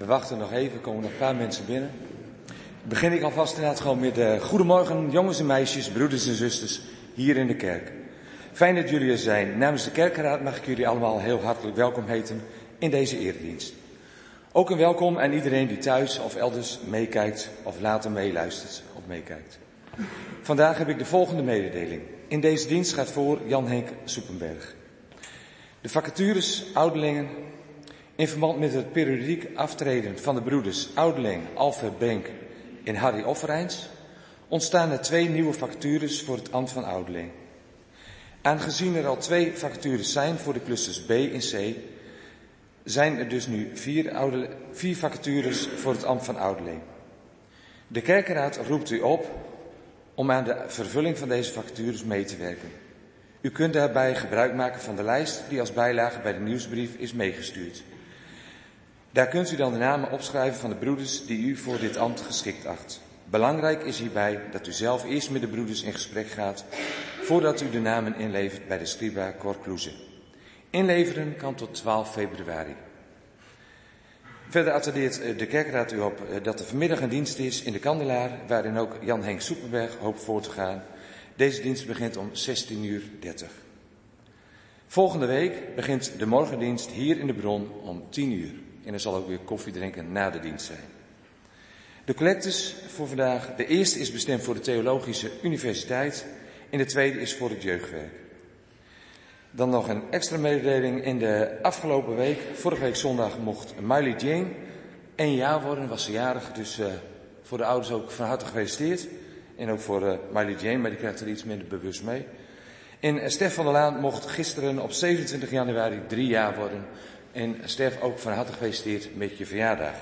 We wachten nog even, komen nog een paar mensen binnen. Begin ik alvast inderdaad gewoon met uh, goedemorgen jongens en meisjes, broeders en zusters hier in de kerk. Fijn dat jullie er zijn. Namens de kerkenraad mag ik jullie allemaal heel hartelijk welkom heten in deze eredienst. Ook een welkom aan iedereen die thuis of elders meekijkt of later meeluistert of meekijkt. Vandaag heb ik de volgende mededeling. In deze dienst gaat voor Jan-Henk Soepenberg. De vacatures ouderlingen in verband met het periodiek aftreden van de broeders Oudeling, Alfred Benk en Harry Offerijns ontstaan er twee nieuwe vacatures voor het ambt van ouderling. Aangezien er al twee vacatures zijn voor de clusters B en C, zijn er dus nu vier, oude, vier voor het ambt van ouderling. De kerkenraad roept u op om aan de vervulling van deze vacatures mee te werken. U kunt daarbij gebruik maken van de lijst die als bijlage bij de nieuwsbrief is meegestuurd. Daar kunt u dan de namen opschrijven van de broeders die u voor dit ambt geschikt acht. Belangrijk is hierbij dat u zelf eerst met de broeders in gesprek gaat voordat u de namen inlevert bij de scriba Cor Inleveren kan tot 12 februari. Verder attendeert eh, de kerkraad u op eh, dat er vanmiddag een dienst is in de Kandelaar, waarin ook Jan Henk Soepenberg hoopt voor te gaan. Deze dienst begint om 16 uur 30. Volgende week begint de morgendienst hier in de bron om 10 uur. En er zal ook weer koffie drinken na de dienst zijn. De collectes voor vandaag. De eerste is bestemd voor de Theologische Universiteit en de tweede is voor het jeugdwerk. Dan nog een extra mededeling. In de afgelopen week, vorige week zondag, mocht Miley Jane één jaar worden, was ze jarig. Dus uh, voor de ouders ook van harte gefeliciteerd. En ook voor uh, Miley Jane, maar die krijgt er iets minder bewust mee. En Stef van der Laan mocht gisteren op 27 januari drie jaar worden. En Stef, ook van harte gefeliciteerd met je verjaardag.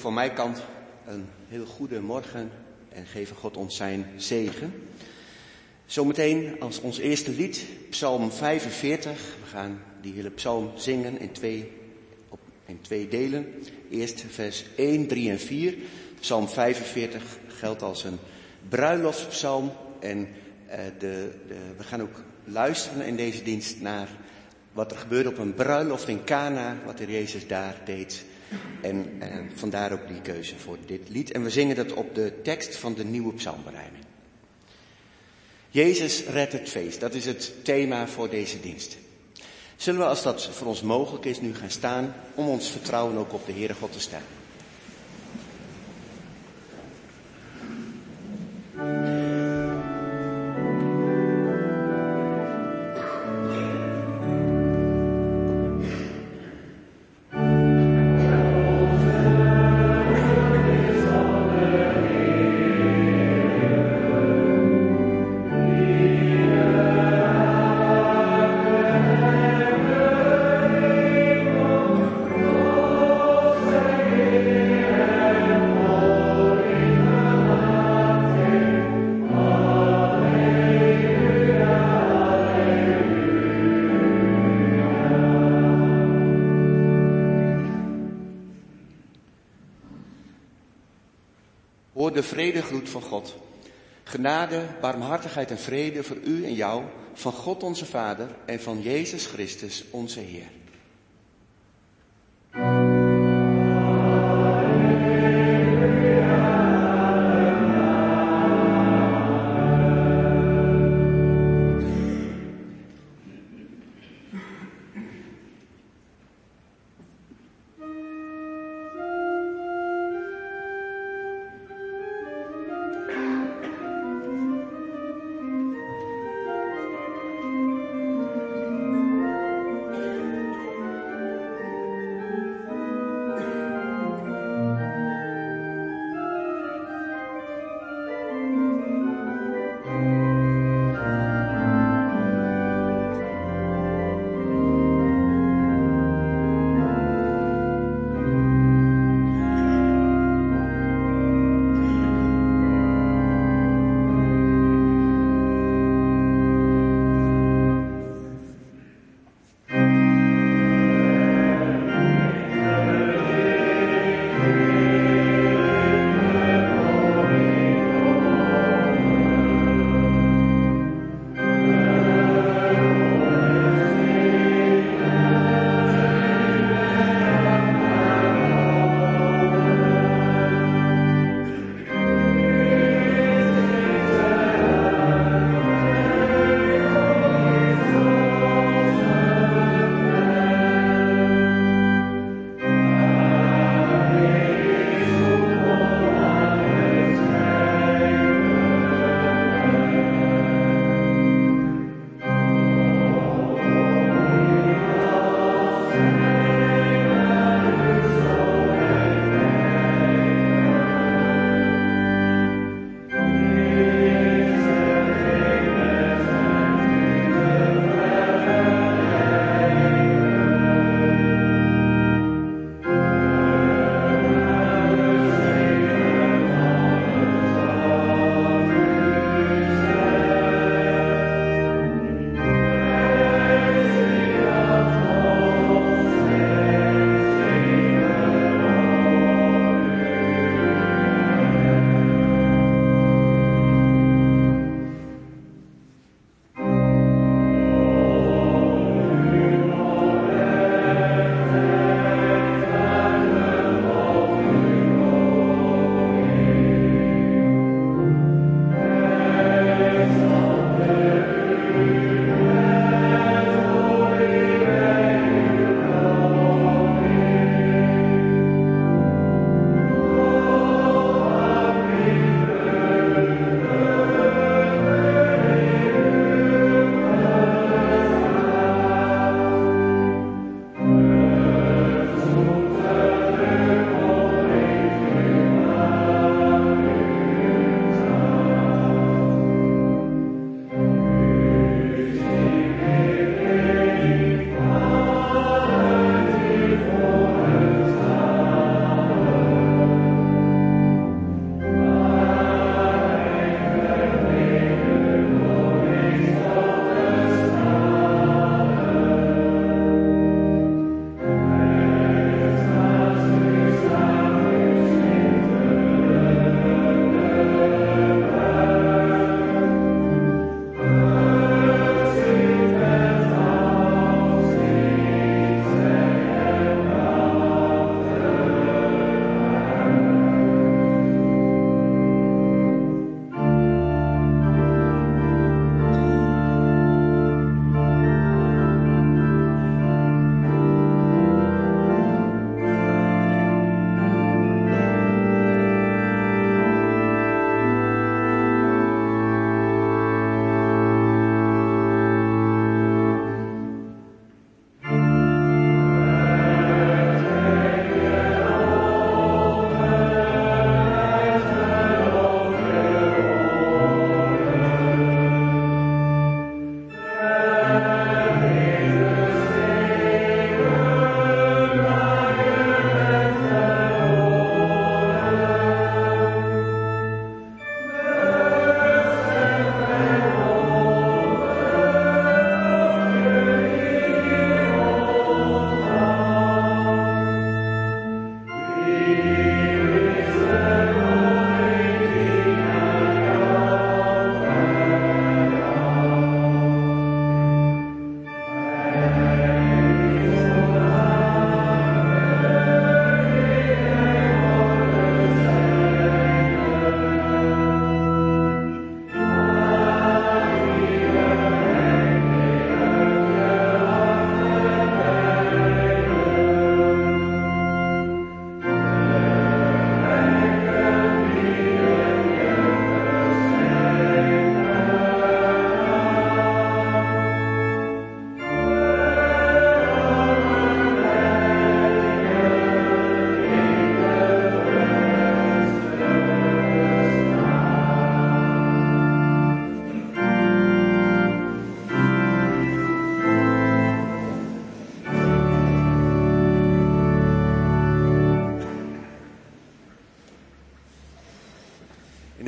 Van mijn kant een heel goede morgen en geven God ons zijn zegen. Zometeen als ons eerste lied, Psalm 45. We gaan die hele psalm zingen in twee, op, in twee delen. Eerst vers 1, 3 en 4. Psalm 45 geldt als een bruiloftspsalm. En uh, de, de, we gaan ook luisteren in deze dienst naar wat er gebeurde op een bruiloft in Cana, wat er Jezus daar deed. En, en vandaar ook die keuze voor dit lied. En we zingen dat op de tekst van de nieuwe psalmberijming. Jezus redt het feest. Dat is het thema voor deze dienst. Zullen we, als dat voor ons mogelijk is, nu gaan staan om ons vertrouwen ook op de Heere God te stellen? Vredegloed van God. Genade, barmhartigheid en vrede voor u en jou, van God onze Vader en van Jezus Christus onze Heer.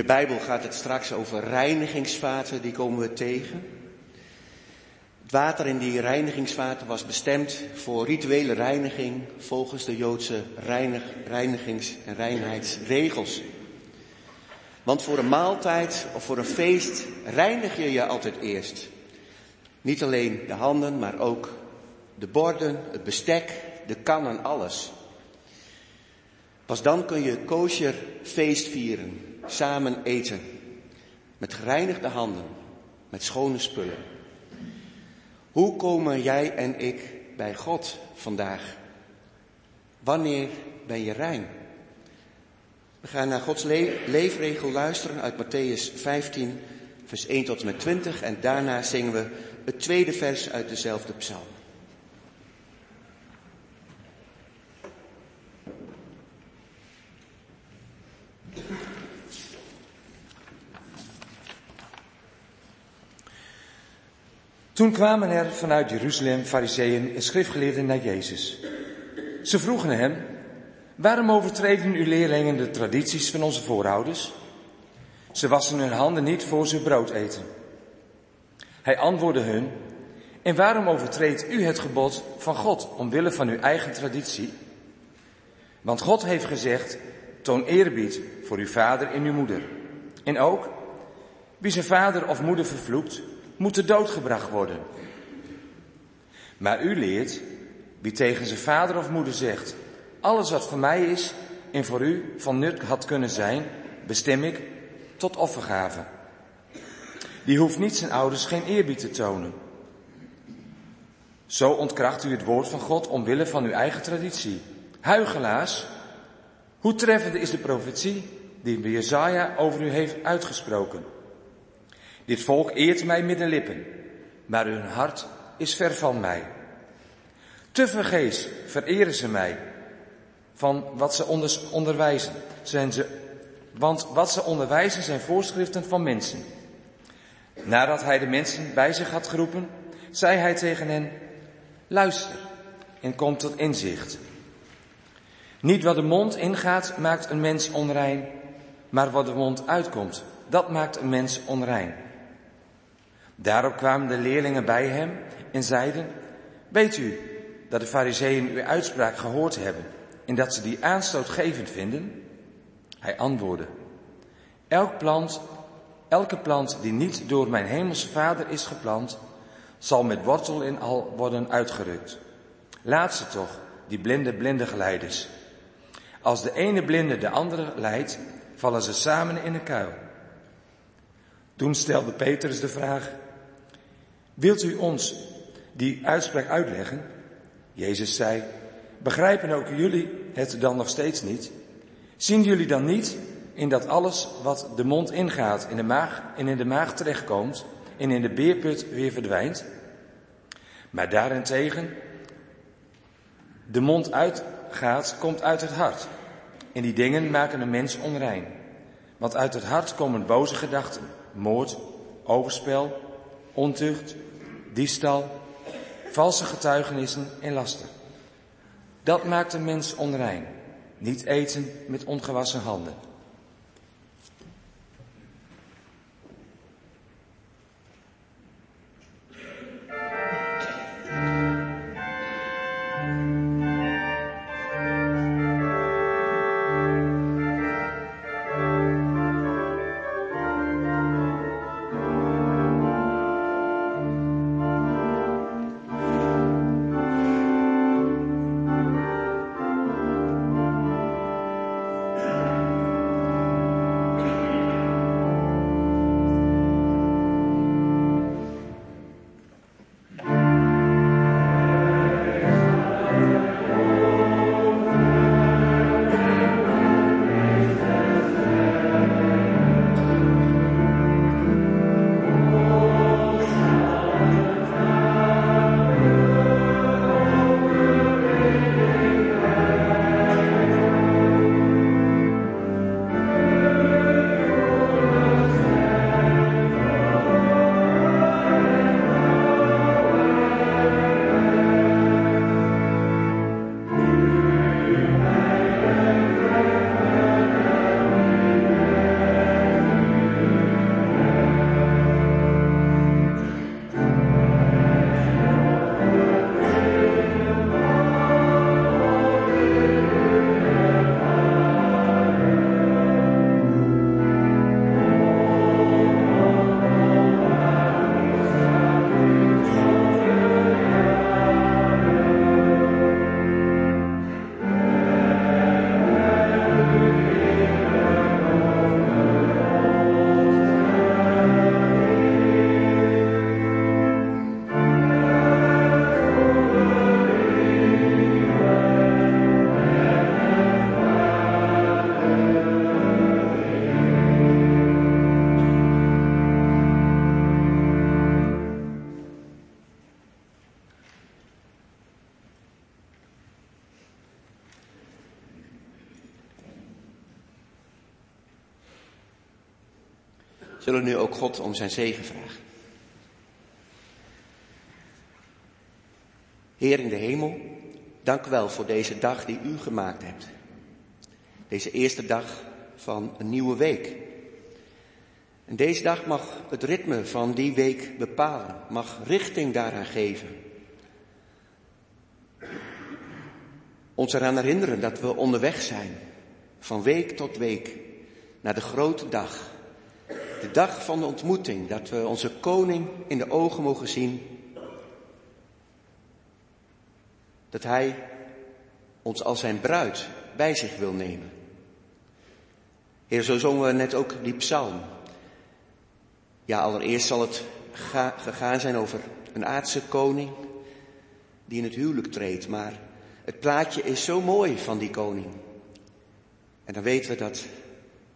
De Bijbel gaat het straks over reinigingsvaten, die komen we tegen. Het water in die reinigingsvaten was bestemd voor rituele reiniging volgens de Joodse reinig, reinigings- en reinheidsregels. Want voor een maaltijd of voor een feest reinig je je altijd eerst. Niet alleen de handen, maar ook de borden, het bestek, de kannen, alles. Pas dan kun je kosher feest vieren, samen eten. Met gereinigde handen, met schone spullen. Hoe komen jij en ik bij God vandaag? Wanneer ben je rein? We gaan naar Gods leefregel luisteren uit Matthäus 15, vers 1 tot en met 20. En daarna zingen we het tweede vers uit dezelfde psalm. Toen kwamen er vanuit Jeruzalem fariseeën en schriftgeleerden naar Jezus. Ze vroegen hem, waarom overtreden uw leerlingen de tradities van onze voorouders? Ze wassen hun handen niet voor ze brood eten. Hij antwoordde hun, en waarom overtreedt u het gebod van God omwille van uw eigen traditie? Want God heeft gezegd, toon eerbied voor uw vader en uw moeder. En ook, wie zijn vader of moeder vervloekt, moet de dood gebracht worden. Maar u leert, wie tegen zijn vader of moeder zegt, alles wat voor mij is en voor u van nut had kunnen zijn, bestem ik tot offergave. Die hoeft niet zijn ouders geen eerbied te tonen. Zo ontkracht u het woord van God omwille van uw eigen traditie. Huigelaars, hoe treffende is de profetie die Jezaja over u heeft uitgesproken. Dit volk eert mij met de lippen, maar hun hart is ver van mij. Te vergeefs vereren ze mij van wat ze onderwijzen, zijn ze, want wat ze onderwijzen zijn voorschriften van mensen. Nadat hij de mensen bij zich had geroepen, zei hij tegen hen, luister en kom tot inzicht. Niet wat de mond ingaat maakt een mens onrein, maar wat de mond uitkomt, dat maakt een mens onrein. Daarop kwamen de leerlingen bij hem en zeiden, weet u dat de fariseeën uw uitspraak gehoord hebben en dat ze die aanstootgevend vinden? Hij antwoordde, elk plant, elke plant die niet door mijn hemelse vader is geplant, zal met wortel en al worden uitgerukt. Laat ze toch, die blinde blinde geleiders. Als de ene blinde de andere leidt, vallen ze samen in een kuil. Toen stelde Petrus de vraag, Wilt u ons die uitspraak uitleggen? Jezus zei, begrijpen ook jullie het dan nog steeds niet? Zien jullie dan niet in dat alles wat de mond ingaat in de maag en in de maag terechtkomt en in de beerput weer verdwijnt? Maar daarentegen, de mond uitgaat, komt uit het hart. En die dingen maken een mens onrein. Want uit het hart komen boze gedachten, moord, overspel, ontucht, diefstal, valse getuigenissen en lasten. Dat maakt een mens onrein. Niet eten met ongewassen handen. Zullen nu ook God om zijn zegen vragen. Heer in de hemel, dank u wel voor deze dag die u gemaakt hebt. Deze eerste dag van een nieuwe week. En deze dag mag het ritme van die week bepalen, mag richting daaraan geven. Ons eraan herinneren dat we onderweg zijn, van week tot week, naar de grote dag. De dag van de ontmoeting, dat we onze koning in de ogen mogen zien. Dat hij ons als zijn bruid bij zich wil nemen. Heer, zo zongen we net ook die psalm. Ja, allereerst zal het gegaan zijn over een aardse koning die in het huwelijk treedt, maar het plaatje is zo mooi van die koning. En dan weten we dat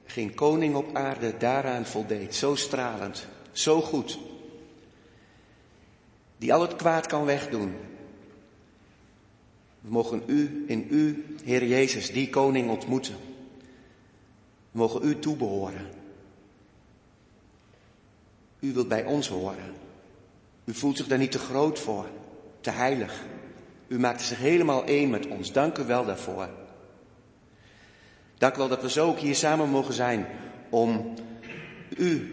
geen koning op aarde daaraan voldeed. Zo stralend, zo goed. Die al het kwaad kan wegdoen. We mogen u, in u, Heer Jezus, die koning ontmoeten. We mogen u toebehoren. U wilt bij ons horen. U voelt zich daar niet te groot voor, te heilig. U maakte zich helemaal één met ons. Dank u wel daarvoor. Dank u wel dat we zo ook hier samen mogen zijn om u,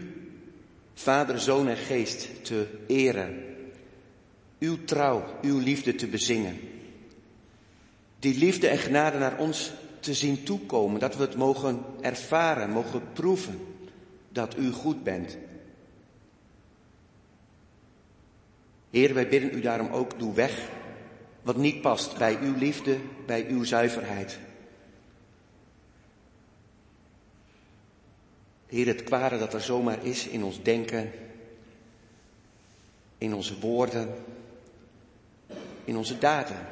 Vader, Zoon en Geest, te eren. Uw trouw, uw liefde te bezingen. Die liefde en genade naar ons te zien toekomen, dat we het mogen ervaren, mogen proeven dat u goed bent. Heer, wij bidden u daarom ook, doe weg wat niet past bij uw liefde, bij uw zuiverheid. Heer, het kwade dat er zomaar is in ons denken, in onze woorden, in onze daden.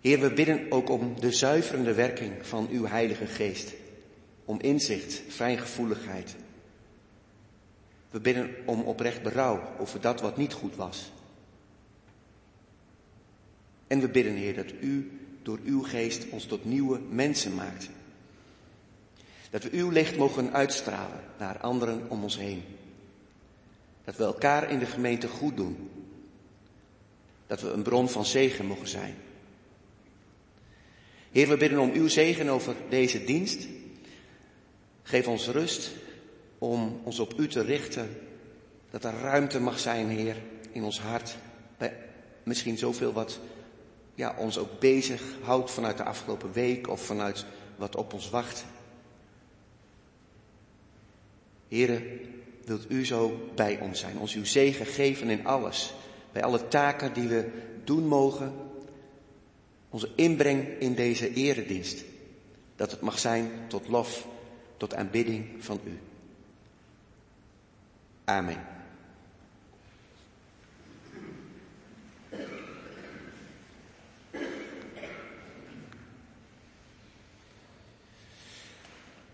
Heer, we bidden ook om de zuiverende werking van uw Heilige Geest. Om inzicht, fijngevoeligheid. We bidden om oprecht berouw over dat wat niet goed was. En we bidden, Heer, dat u door uw geest ons tot nieuwe mensen maakt. Dat we uw licht mogen uitstralen naar anderen om ons heen. Dat we elkaar in de gemeente goed doen. Dat we een bron van zegen mogen zijn. Heer, we bidden om uw zegen over deze dienst. Geef ons rust om ons op u te richten. Dat er ruimte mag zijn, Heer, in ons hart. Bij misschien zoveel wat ja, ons ook bezig houdt vanuit de afgelopen week of vanuit wat op ons wacht. Heren, wilt u zo bij ons zijn, ons uw zegen geven in alles, bij alle taken die we doen mogen, onze inbreng in deze eredienst, dat het mag zijn tot lof, tot aanbidding van u. Amen.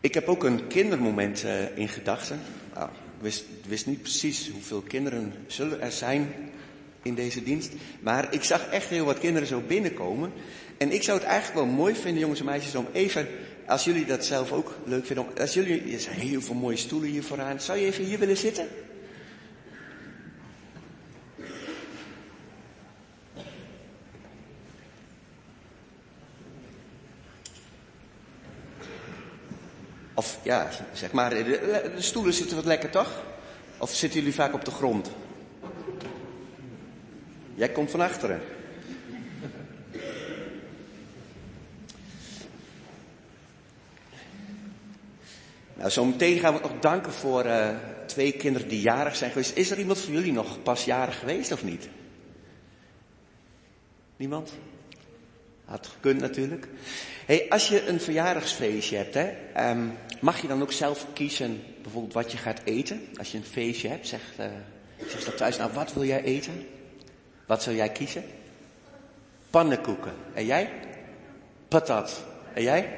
Ik heb ook een kindermoment uh, in gedachten. Nou, ik wist, wist, niet precies hoeveel kinderen zullen er zijn in deze dienst. Maar ik zag echt heel wat kinderen zo binnenkomen. En ik zou het eigenlijk wel mooi vinden, jongens en meisjes, om even, als jullie dat zelf ook leuk vinden, als jullie, er zijn heel veel mooie stoelen hier vooraan. Zou je even hier willen zitten? Of ja, zeg maar, de, stoelen zitten wat lekker toch? Of zitten jullie vaak op de grond? Jij komt van achteren. Nou, zo meteen gaan we nog danken voor uh, twee kinderen die jarig zijn geweest. Is er iemand van jullie nog pas jarig geweest of niet? Niemand? Had gekund natuurlijk. Hey, als je een verjaardagsfeestje hebt, hè, um, mag je dan ook zelf kiezen bijvoorbeeld wat je gaat eten? Als je een feestje hebt, zeg, uh, zeg dat thuis, nou wat wil jij eten? Wat zou jij kiezen? Pannenkoeken. En jij? Patat. En jij?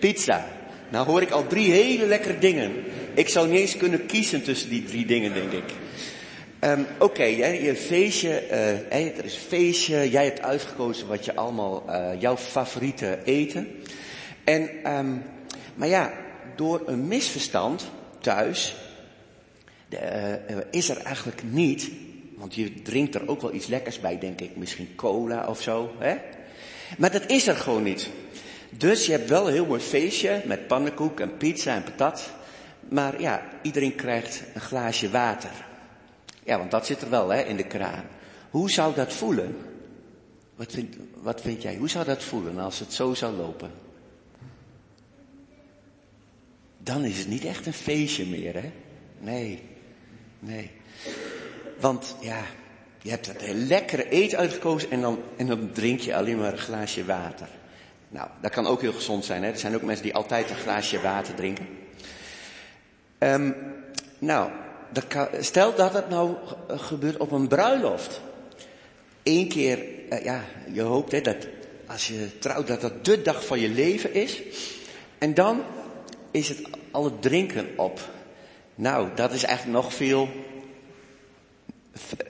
Pizza. Nou hoor ik al drie hele lekkere dingen. Ik zou niet eens kunnen kiezen tussen die drie dingen, denk ik. Um, Oké, okay, je feestje, uh, er is feestje, jij hebt uitgekozen wat je allemaal, uh, jouw favoriete eten. En, um, maar ja, door een misverstand thuis de, uh, is er eigenlijk niet, want je drinkt er ook wel iets lekkers bij, denk ik, misschien cola of zo, hè? Maar dat is er gewoon niet. Dus je hebt wel een heel mooi feestje met pannenkoek en pizza en patat. Maar ja, iedereen krijgt een glaasje water. Ja, want dat zit er wel hè, in de kraan. Hoe zou dat voelen? Wat vind, wat vind jij? Hoe zou dat voelen als het zo zou lopen? Dan is het niet echt een feestje meer, hè? Nee, nee. Want ja, je hebt een lekkere eten uitgekozen en dan, en dan drink je alleen maar een glaasje water. Nou, dat kan ook heel gezond zijn. Hè? Er zijn ook mensen die altijd een glaasje water drinken. Um, nou, dat kan, stel dat het nou gebeurt op een bruiloft. Eén keer, uh, ja, je hoopt hè, dat als je trouwt dat dat de dag van je leven is. En dan is het al het drinken op. Nou, dat is eigenlijk nog veel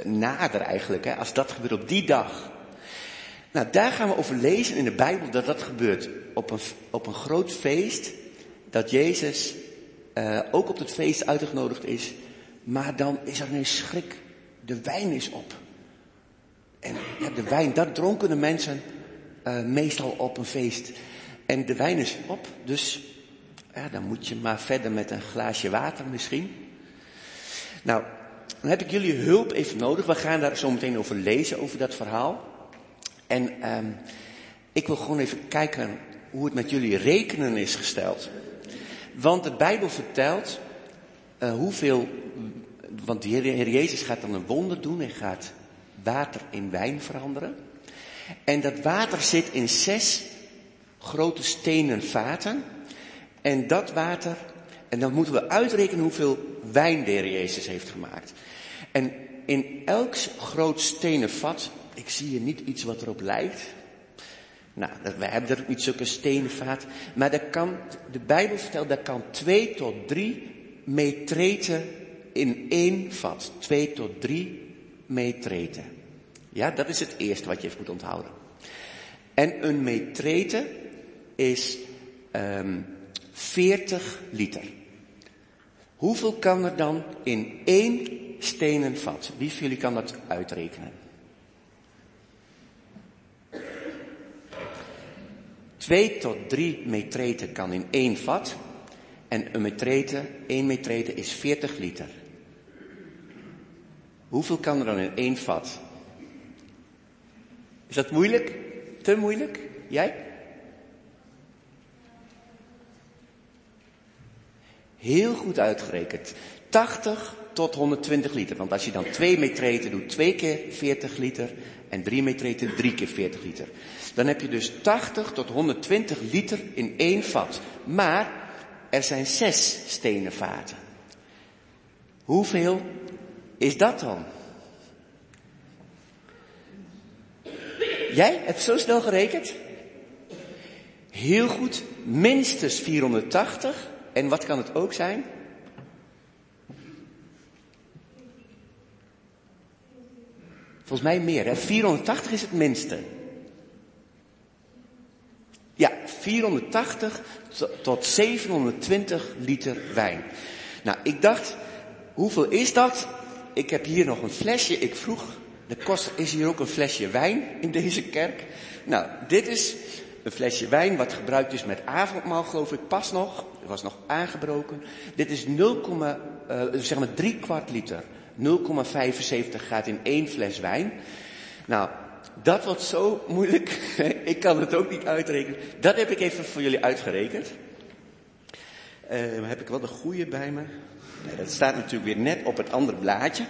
nader eigenlijk, hè, als dat gebeurt op die dag. Nou, daar gaan we over lezen in de Bijbel dat dat gebeurt op een, op een groot feest. Dat Jezus uh, ook op het feest uitgenodigd is. Maar dan is er een schrik. De wijn is op. En de wijn, dat dronken de mensen uh, meestal op een feest. En de wijn is op, dus ja, dan moet je maar verder met een glaasje water misschien. Nou, dan heb ik jullie hulp even nodig. We gaan daar zo meteen over lezen, over dat verhaal. En um, ik wil gewoon even kijken hoe het met jullie rekenen is gesteld. Want de Bijbel vertelt uh, hoeveel, want de Heer Jezus gaat dan een wonder doen en gaat water in wijn veranderen. En dat water zit in zes grote stenen vaten. En dat water, en dan moeten we uitrekenen hoeveel wijn de Jezus heeft gemaakt. En in elk groot stenen vat ik zie hier niet iets wat erop lijkt. Nou, we hebben er niet zulke stenen vaat. Maar dat kan, de Bijbel vertelt, dat kan twee tot drie metreten in één vat. Twee tot drie metreten. Ja, dat is het eerste wat je moet onthouden. En een metrete is um, 40 liter. Hoeveel kan er dan in één stenen vat? Wie van jullie kan dat uitrekenen? 2 tot 3 metreten kan in één vat. En een metrete, 1 metrete is 40 liter. Hoeveel kan er dan in één vat? Is dat moeilijk? Te moeilijk? Jij? Heel goed uitgerekend. 80 tot 120 liter. Want als je dan 2 metreten doet, 2 keer 40 liter. En 3 metreten, 3 keer 40 liter. Dan heb je dus 80 tot 120 liter in één vat. Maar er zijn zes stenen vaten. Hoeveel is dat dan? Jij hebt zo snel gerekend? Heel goed, minstens 480. En wat kan het ook zijn? Volgens mij meer, hè? 480 is het minste. Ja, 480 tot 720 liter wijn. Nou, ik dacht, hoeveel is dat? Ik heb hier nog een flesje. Ik vroeg, de kost, is hier ook een flesje wijn in deze kerk? Nou, dit is een flesje wijn wat gebruikt is met avondmaal, geloof ik, pas nog. Het was nog aangebroken. Dit is 0, uh, zeg maar 3 kwart liter. 0,75 gaat in één fles wijn. Nou, dat wordt zo moeilijk. ik kan het ook niet uitrekenen. Dat heb ik even voor jullie uitgerekend. Uh, heb ik wel de goede bij me? Nee, dat staat natuurlijk weer net op het andere blaadje.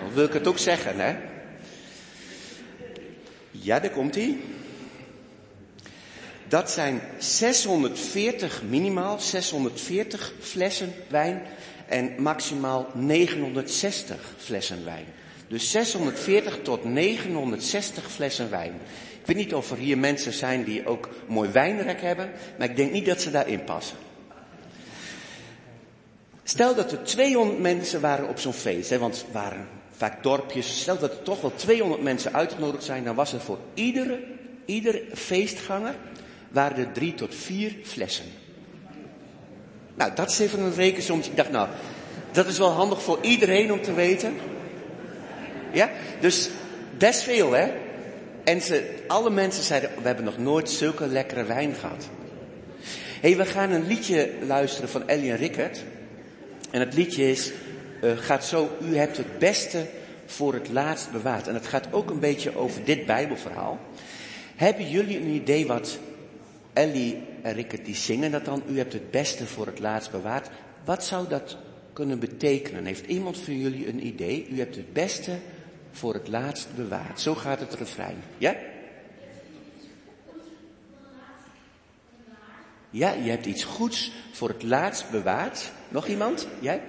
Dan wil ik het ook zeggen, hè? Ja, daar komt hij. Dat zijn 640 minimaal, 640 flessen wijn en maximaal 960 flessen wijn. Dus 640 tot 960 flessen wijn. Ik weet niet of er hier mensen zijn die ook mooi wijnrek hebben, maar ik denk niet dat ze daarin passen. Stel dat er 200 mensen waren op zo'n feest, hè, want het waren vaak dorpjes. Stel dat er toch wel 200 mensen uitgenodigd zijn, dan was er voor iedere, iedere feestganger waren er drie tot vier flessen. Nou, dat is even een rekensommetje. Ik dacht, nou, dat is wel handig voor iedereen om te weten. Ja, dus best veel, hè? En ze, alle mensen zeiden, we hebben nog nooit zulke lekkere wijn gehad. hey, we gaan een liedje luisteren van Ellie en Rickert. En het liedje is, uh, gaat zo, u hebt het beste voor het laatst bewaard. En het gaat ook een beetje over dit Bijbelverhaal. Hebben jullie een idee wat Ellie en Rickert die zingen dat dan? U hebt het beste voor het laatst bewaard. Wat zou dat kunnen betekenen? Heeft iemand van jullie een idee? U hebt het beste voor het laatst bewaard. Zo gaat het refrein. Ja? Ja, je hebt iets goeds voor het laatst bewaard. Nog iemand? Jij?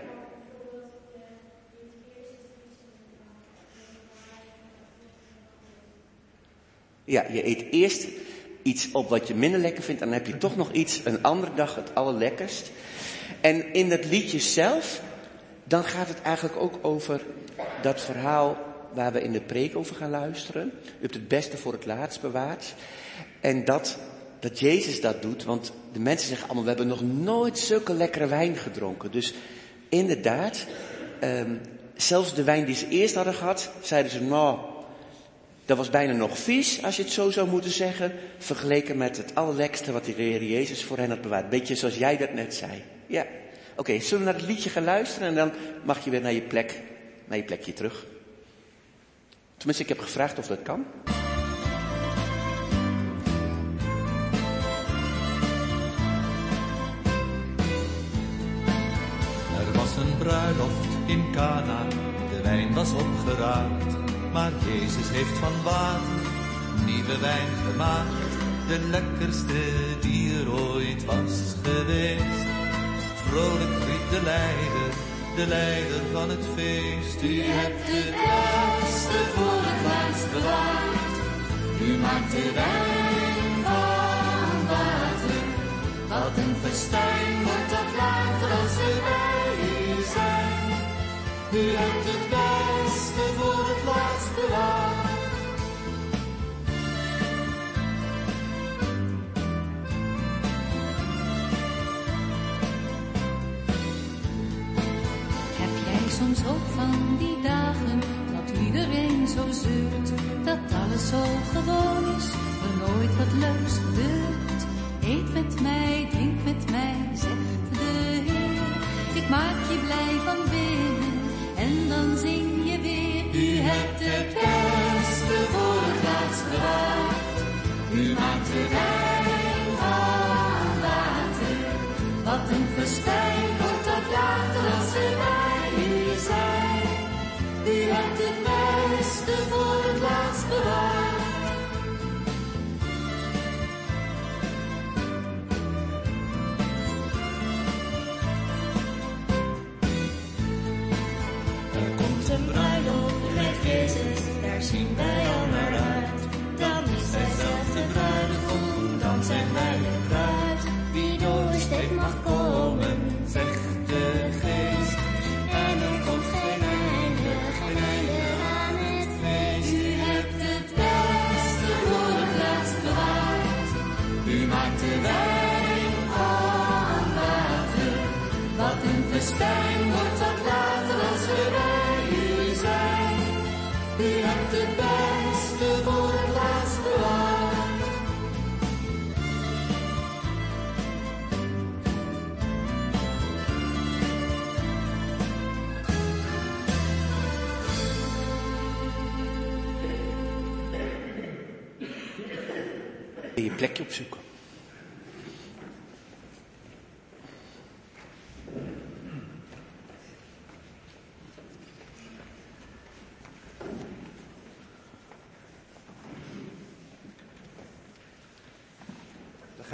Ja, je eet eerst iets op wat je minder lekker vindt. Dan heb je toch nog iets, een andere dag, het allerlekkerst. En in het liedje zelf, dan gaat het eigenlijk ook over dat verhaal waar we in de preek over gaan luisteren. U hebt het beste voor het laatst bewaard. En dat, dat Jezus dat doet, want de mensen zeggen allemaal, we hebben nog nooit zulke lekkere wijn gedronken. Dus inderdaad, um, zelfs de wijn die ze eerst hadden gehad, zeiden ze, nou, dat was bijna nog vies, als je het zo zou moeten zeggen, vergeleken met het allerlekste wat de Heer Jezus voor hen had bewaard. Beetje zoals jij dat net zei. Ja. Oké, zullen we naar het liedje gaan luisteren en dan mag je weer naar je plek, naar je plekje terug. Tenminste, ik heb gevraagd of dat kan. Er was een bruiloft in Cana, de wijn was opgeraapt maar Jezus heeft van water nieuwe wijn gemaakt. De lekkerste die er ooit was geweest. Vrolijk riep de leider, de leider van het feest. U hebt het beste voor het laatst bewaard. U maakt de wijn van water. Wat een festijn wordt dat later als we bij u zijn. U hebt het beste voor het soms ook van die dagen dat iedereen zo zeurt, dat alles zo gewoon is, er nooit wat leuks gebeurt? Eet met mij, drink met mij, zegt de Heer. Ik maak je blij van binnen en dan zing je weer. U hebt het beste voor het laatst bewaard. U maakt de wijn van water. Wat een wordt dat later als we bij u zijn. U hebt het beste voor het laatst bewaard. Daar zien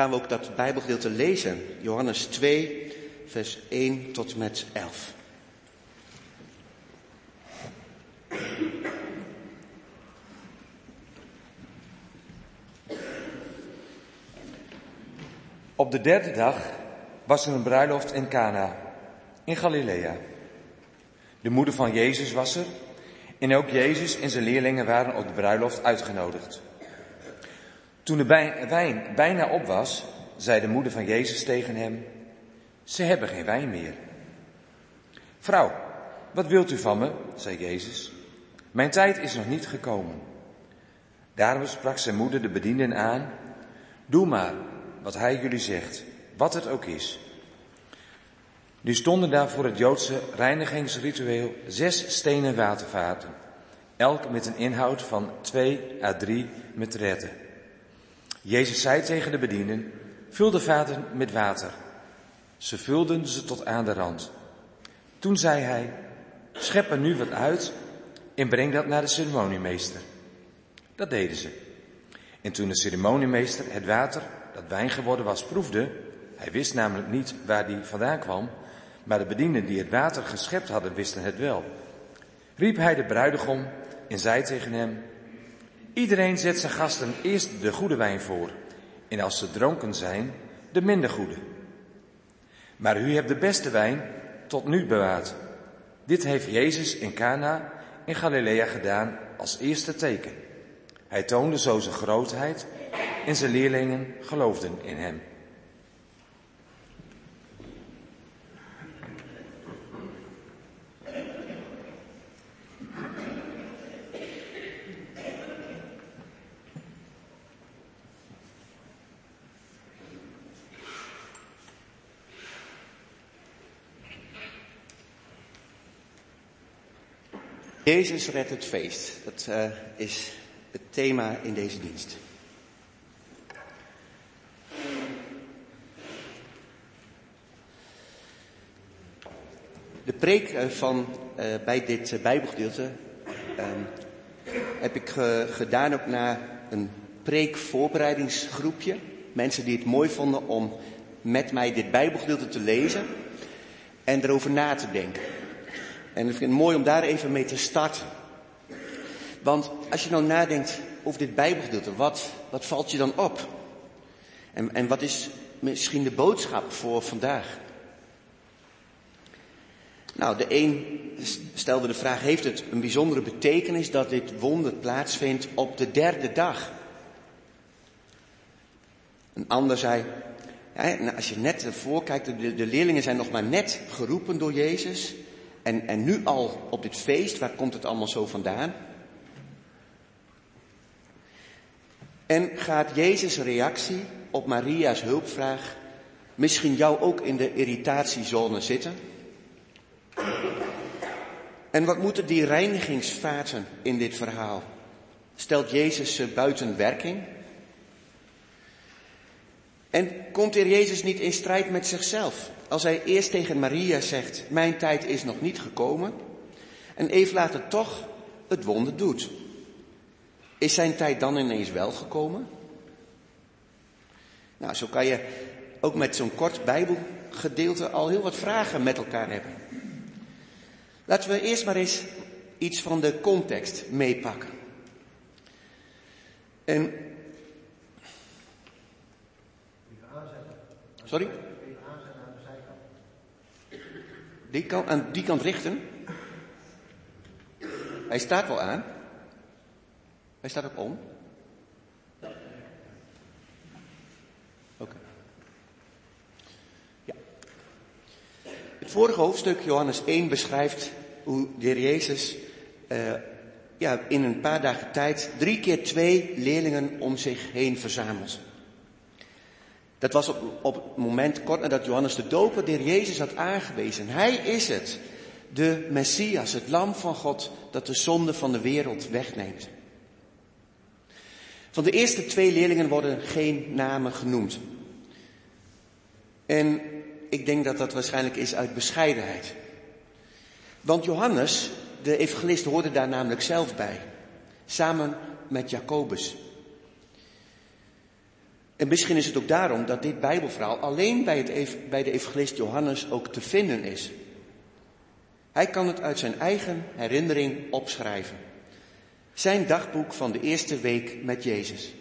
gaan we ook dat Bijbelgedeelte lezen. Johannes 2, vers 1 tot met 11. Op de derde dag was er een bruiloft in Cana, in Galilea. De moeder van Jezus was er en ook Jezus en zijn leerlingen waren op de bruiloft uitgenodigd. Toen de wijn bijna op was, zei de moeder van Jezus tegen hem, ze hebben geen wijn meer. Vrouw, wat wilt u van me? zei Jezus. Mijn tijd is nog niet gekomen. Daarom sprak zijn moeder de bedienden aan, doe maar wat hij jullie zegt, wat het ook is. Nu stonden daar voor het Joodse reinigingsritueel zes stenen watervaten, elk met een inhoud van twee à drie metretten. Jezus zei tegen de bedienden, vul de vaten met water. Ze vulden ze tot aan de rand. Toen zei hij, schep er nu wat uit en breng dat naar de ceremoniemeester. Dat deden ze. En toen de ceremoniemeester het water, dat wijn geworden was, proefde, hij wist namelijk niet waar die vandaan kwam, maar de bedienden die het water geschept hadden wisten het wel. Riep hij de bruidegom en zei tegen hem, iedereen zet zijn gasten eerst de goede wijn voor en als ze dronken zijn, de minder goede. Maar u hebt de beste wijn tot nu bewaard. Dit heeft Jezus in Cana in Galilea gedaan als eerste teken. Hij toonde zo zijn grootheid en zijn leerlingen geloofden in hem. Jezus redt het feest. Dat uh, is het thema in deze dienst. De preek uh, van, uh, bij dit Bijbelgedeelte heb ik gedaan ook naar een preekvoorbereidingsgroepje. Mensen die het mooi vonden om met mij dit Bijbelgedeelte te lezen en erover na te denken. En ik vind het mooi om daar even mee te starten. Want als je nou nadenkt over dit Bijbelgedeelte, wat, wat valt je dan op? En, en wat is misschien de boodschap voor vandaag? Nou, de een stelde de vraag, heeft het een bijzondere betekenis dat dit wonder plaatsvindt op de derde dag? Een ander zei, ja, nou, als je net ervoor kijkt, de, de leerlingen zijn nog maar net geroepen door Jezus. En, en nu al op dit feest, waar komt het allemaal zo vandaan? En gaat Jezus' reactie op Maria's hulpvraag misschien jou ook in de irritatiezone zitten? En wat moeten die reinigingsvaten in dit verhaal? Stelt Jezus ze buiten werking? En komt er Jezus niet in strijd met zichzelf? Als hij eerst tegen Maria zegt, mijn tijd is nog niet gekomen, en even later toch het wonder doet. Is zijn tijd dan ineens wel gekomen? Nou, zo kan je ook met zo'n kort Bijbelgedeelte al heel wat vragen met elkaar hebben. Laten we eerst maar eens iets van de context meepakken. En. Sorry? Die kant, aan die kant richten. Hij staat wel aan. Hij staat ook om. Oké. Ja. Het vorige hoofdstuk, Johannes 1, beschrijft hoe de Jezus uh, ja, in een paar dagen tijd drie keer twee leerlingen om zich heen verzamelt. Dat was op, op het moment kort nadat Johannes de Doper de Jezus had aangewezen. Hij is het, de Messias, het lam van God dat de zonde van de wereld wegneemt. Van de eerste twee leerlingen worden geen namen genoemd. En ik denk dat dat waarschijnlijk is uit bescheidenheid. Want Johannes, de evangelist, hoorde daar namelijk zelf bij. Samen met Jacobus. En misschien is het ook daarom dat dit Bijbelverhaal alleen bij, het, bij de evangelist Johannes ook te vinden is. Hij kan het uit zijn eigen herinnering opschrijven. Zijn dagboek van de eerste week met Jezus.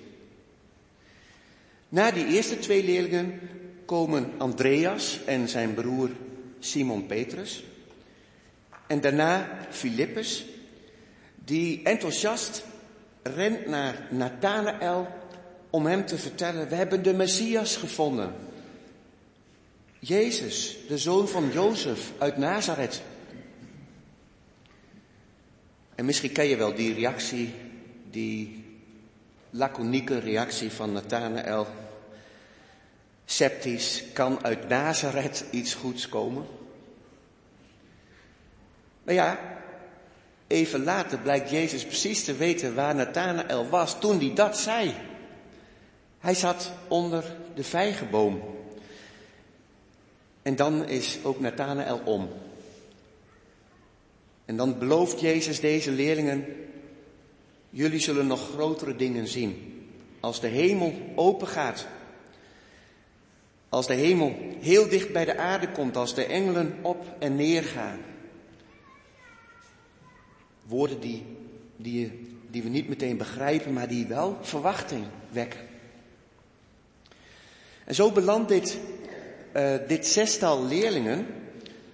Na die eerste twee leerlingen komen Andreas en zijn broer Simon Petrus. En daarna Filippus, die enthousiast rent naar Nathanael om hem te vertellen, we hebben de Messias gevonden. Jezus, de zoon van Jozef uit Nazareth. En misschien ken je wel die reactie, die laconieke reactie van Nathanael. Sceptisch, kan uit Nazareth iets goeds komen? Maar ja, even later blijkt Jezus precies te weten waar Nathanael was toen hij dat zei. Hij zat onder de vijgenboom. En dan is ook Nathanael om. En dan belooft Jezus deze leerlingen, jullie zullen nog grotere dingen zien. Als de hemel open gaat. Als de hemel heel dicht bij de aarde komt, als de engelen op en neer gaan. Woorden die, die, die we niet meteen begrijpen, maar die wel verwachting wekken. En zo belandt dit, uh, dit zestal leerlingen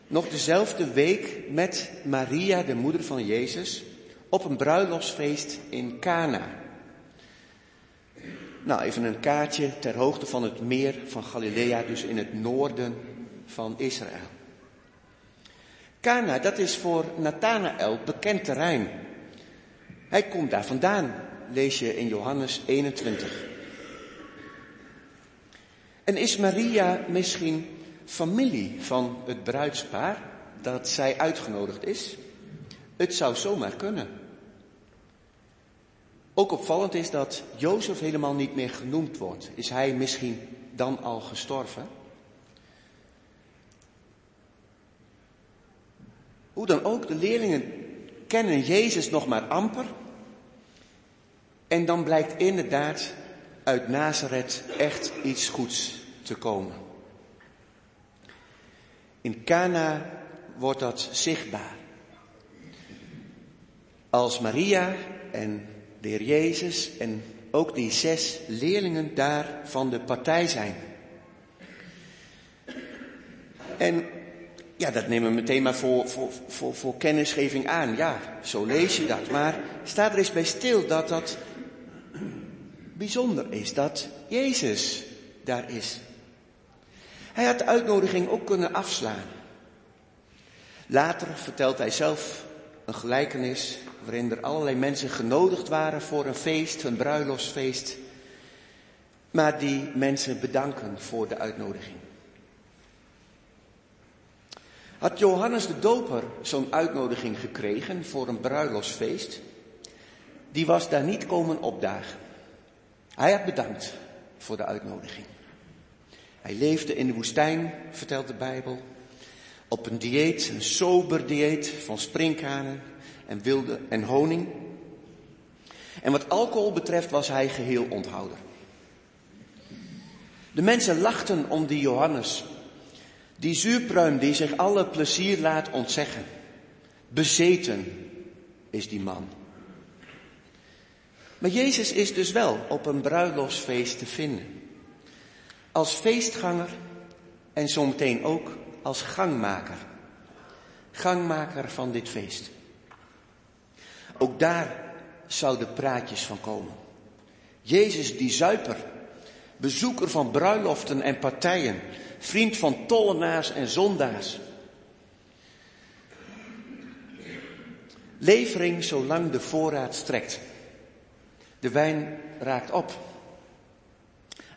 nog dezelfde week met Maria, de moeder van Jezus, op een bruiloftsfeest in Cana. Nou, even een kaartje ter hoogte van het meer van Galilea, dus in het noorden van Israël. Cana, dat is voor Nathanael bekend terrein. Hij komt daar vandaan, lees je in Johannes 21. En is Maria misschien familie van het bruidspaar dat zij uitgenodigd is? Het zou zomaar kunnen. Ook opvallend is dat Jozef helemaal niet meer genoemd wordt. Is hij misschien dan al gestorven? Hoe dan ook, de leerlingen kennen Jezus nog maar amper. En dan blijkt inderdaad uit Nazareth echt iets goeds te komen. In Cana wordt dat zichtbaar. Als Maria en de Heer Jezus en ook die zes leerlingen daar van de partij zijn. En ja, dat nemen we meteen maar voor, voor, voor, voor kennisgeving aan. Ja, zo lees je dat. Maar staat er eens bij stil dat dat bijzonder is, dat Jezus daar is. Hij had de uitnodiging ook kunnen afslaan. Later vertelt hij zelf een gelijkenis waarin er allerlei mensen genodigd waren voor een feest, een bruiloftsfeest. Maar die mensen bedanken voor de uitnodiging. Had Johannes de Doper zo'n uitnodiging gekregen voor een bruiloftsfeest? Die was daar niet komen opdagen. Hij had bedankt voor de uitnodiging. Hij leefde in de woestijn, vertelt de Bijbel, op een dieet, een sober dieet van sprinkhanen en wilde en honing. En wat alcohol betreft was hij geheel onthouden. De mensen lachten om die Johannes, die zuurpruim die zich alle plezier laat ontzeggen. Bezeten is die man. Maar Jezus is dus wel op een bruiloftsfeest te vinden. Als feestganger en zometeen ook als gangmaker. Gangmaker van dit feest. Ook daar zouden praatjes van komen. Jezus die zuiper, bezoeker van bruiloften en partijen, vriend van tollenaars en zondaars. Levering zolang de voorraad strekt. De wijn raakt op.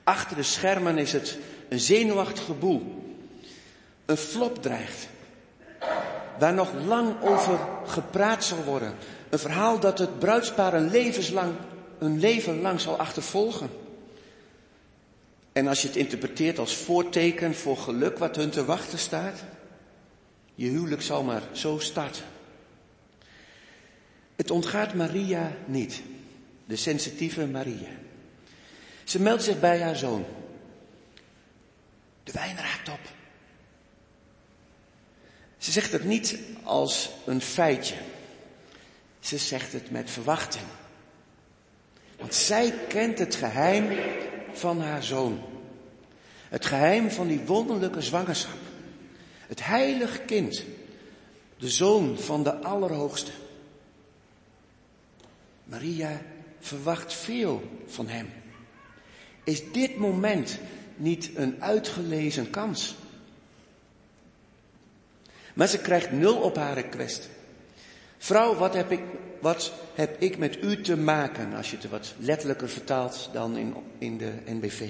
Achter de schermen is het een zenuwachtig geboel. Een flop dreigt. Waar nog lang over gepraat zal worden. Een verhaal dat het bruidspaar een levenslang, een leven lang zal achtervolgen. En als je het interpreteert als voorteken voor geluk wat hun te wachten staat, je huwelijk zal maar zo starten. Het ontgaat Maria niet, de sensitieve Maria. Ze meldt zich bij haar zoon. De wijn raakt op. Ze zegt het niet als een feitje. Ze zegt het met verwachting. Want zij kent het geheim van haar zoon. Het geheim van die wonderlijke zwangerschap. Het heilig kind. De zoon van de Allerhoogste. Maria verwacht veel van hem. Is dit moment niet een uitgelezen kans? Maar ze krijgt nul op haar request. Vrouw, wat heb ik, wat heb ik met u te maken? Als je het wat letterlijker vertaalt dan in, in de NBV.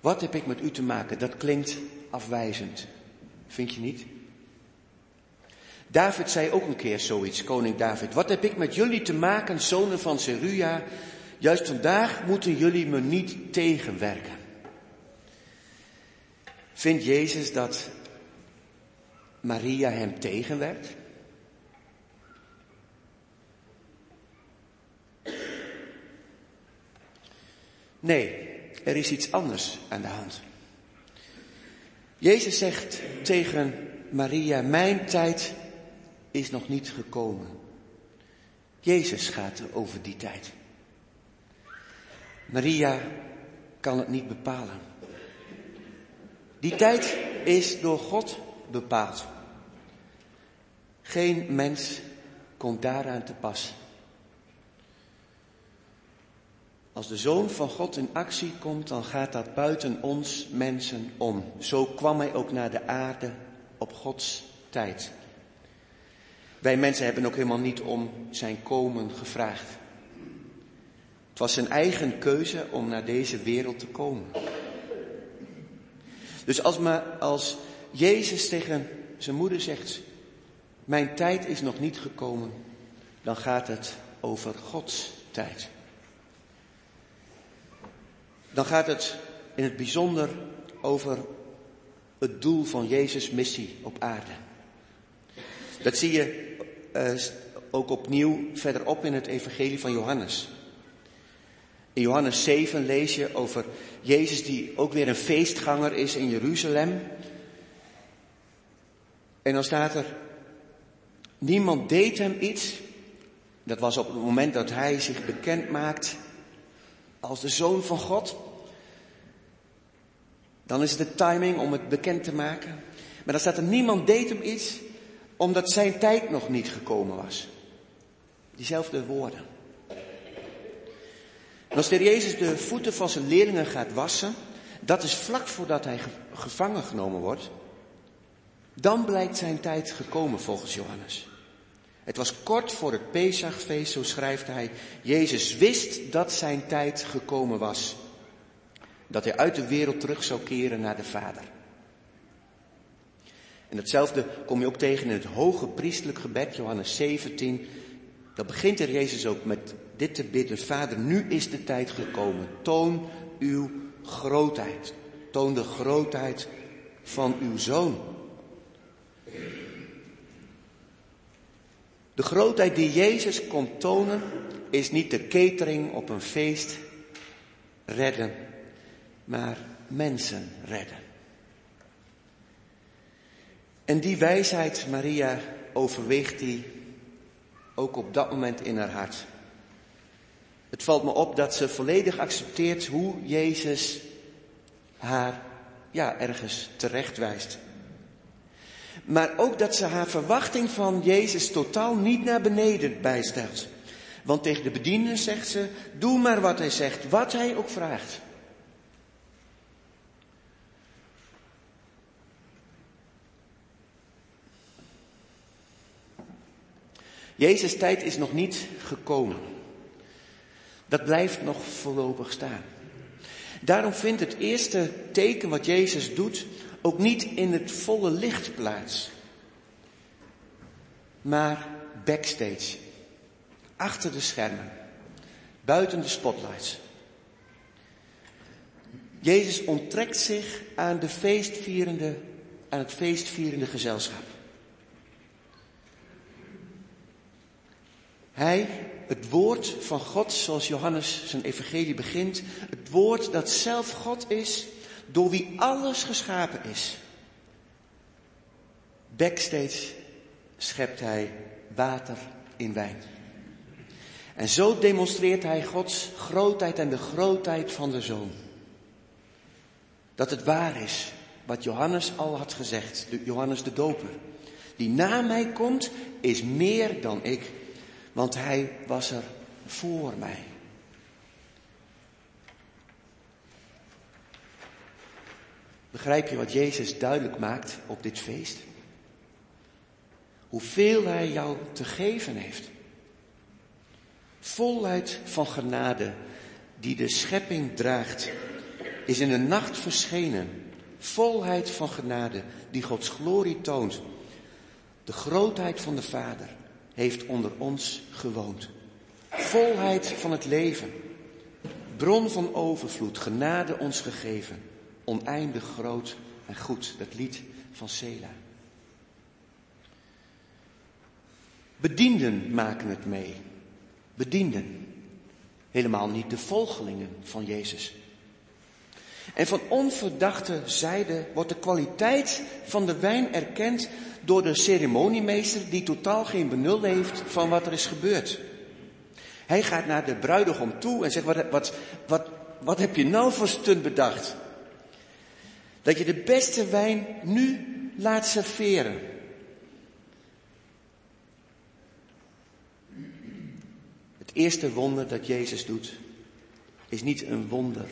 Wat heb ik met u te maken? Dat klinkt afwijzend. Vind je niet? David zei ook een keer zoiets, koning David. Wat heb ik met jullie te maken, zonen van Seruja? Juist vandaag moeten jullie me niet tegenwerken. Vindt Jezus dat Maria hem tegenwerkt? Nee, er is iets anders aan de hand. Jezus zegt tegen Maria, mijn tijd is nog niet gekomen. Jezus gaat over die tijd. Maria kan het niet bepalen. Die tijd is door God bepaald. Geen mens komt daaraan te pas. Als de Zoon van God in actie komt, dan gaat dat buiten ons mensen om. Zo kwam hij ook naar de aarde op Gods tijd. Wij mensen hebben ook helemaal niet om zijn komen gevraagd. Het was zijn eigen keuze om naar deze wereld te komen. Dus als, als Jezus tegen zijn moeder zegt, mijn tijd is nog niet gekomen, dan gaat het over Gods tijd. Dan gaat het in het bijzonder over het doel van Jezus' missie op aarde. Dat zie je uh, ook opnieuw verderop in het evangelie van Johannes. In Johannes 7 lees je over Jezus die ook weer een feestganger is in Jeruzalem. En dan staat er, niemand deed hem iets. Dat was op het moment dat hij zich bekend maakt als de zoon van God. Dan is het de timing om het bekend te maken. Maar dan staat er, niemand deed hem iets omdat zijn tijd nog niet gekomen was. Diezelfde woorden. En als de Jezus de voeten van zijn leerlingen gaat wassen, dat is vlak voordat hij gevangen genomen wordt, dan blijkt zijn tijd gekomen volgens Johannes. Het was kort voor het Pesachfeest, zo schrijft hij. Jezus wist dat zijn tijd gekomen was. Dat hij uit de wereld terug zou keren naar de Vader. En hetzelfde kom je ook tegen in het hoge priestelijk gebed, Johannes 17. Dat begint er Jezus ook met dit te bidden. Vader, nu is de tijd gekomen. Toon uw grootheid. Toon de grootheid van uw zoon. De grootheid die Jezus komt tonen is niet de catering op een feest redden, maar mensen redden. En die wijsheid, Maria, overweegt die ook op dat moment in haar hart. Het valt me op dat ze volledig accepteert hoe Jezus haar, ja, ergens terecht wijst. Maar ook dat ze haar verwachting van Jezus totaal niet naar beneden bijstelt. Want tegen de bedienden zegt ze, doe maar wat hij zegt, wat hij ook vraagt. Jezus' tijd is nog niet gekomen. Dat blijft nog voorlopig staan. Daarom vindt het eerste teken wat Jezus doet ook niet in het volle licht plaats, maar backstage, achter de schermen, buiten de spotlights. Jezus onttrekt zich aan, de feestvierende, aan het feestvierende gezelschap. Hij, het woord van God, zoals Johannes zijn evangelie begint, het woord dat zelf God is, door wie alles geschapen is. Backstage schept hij water in wijn. En zo demonstreert hij Gods grootheid en de grootheid van de Zoon. Dat het waar is wat Johannes al had gezegd, Johannes de Doper. Die na mij komt, is meer dan ik want hij was er voor mij. Begrijp je wat Jezus duidelijk maakt op dit feest? Hoeveel Hij jou te geven heeft. Volheid van genade die de schepping draagt, is in de nacht verschenen. Volheid van genade die Gods glorie toont. De grootheid van de Vader heeft onder ons gewoond. Volheid van het leven. Bron van overvloed, genade ons gegeven. Oneindig groot en goed. Dat lied van Sela. Bedienden maken het mee. Bedienden. Helemaal niet de volgelingen van Jezus. En van onverdachte zijde wordt de kwaliteit van de wijn erkend door de ceremoniemeester die totaal geen benul heeft van wat er is gebeurd. Hij gaat naar de bruidegom toe en zegt, wat, wat, wat, wat heb je nou voor stunt bedacht? Dat je de beste wijn nu laat serveren. Het eerste wonder dat Jezus doet, is niet een wonder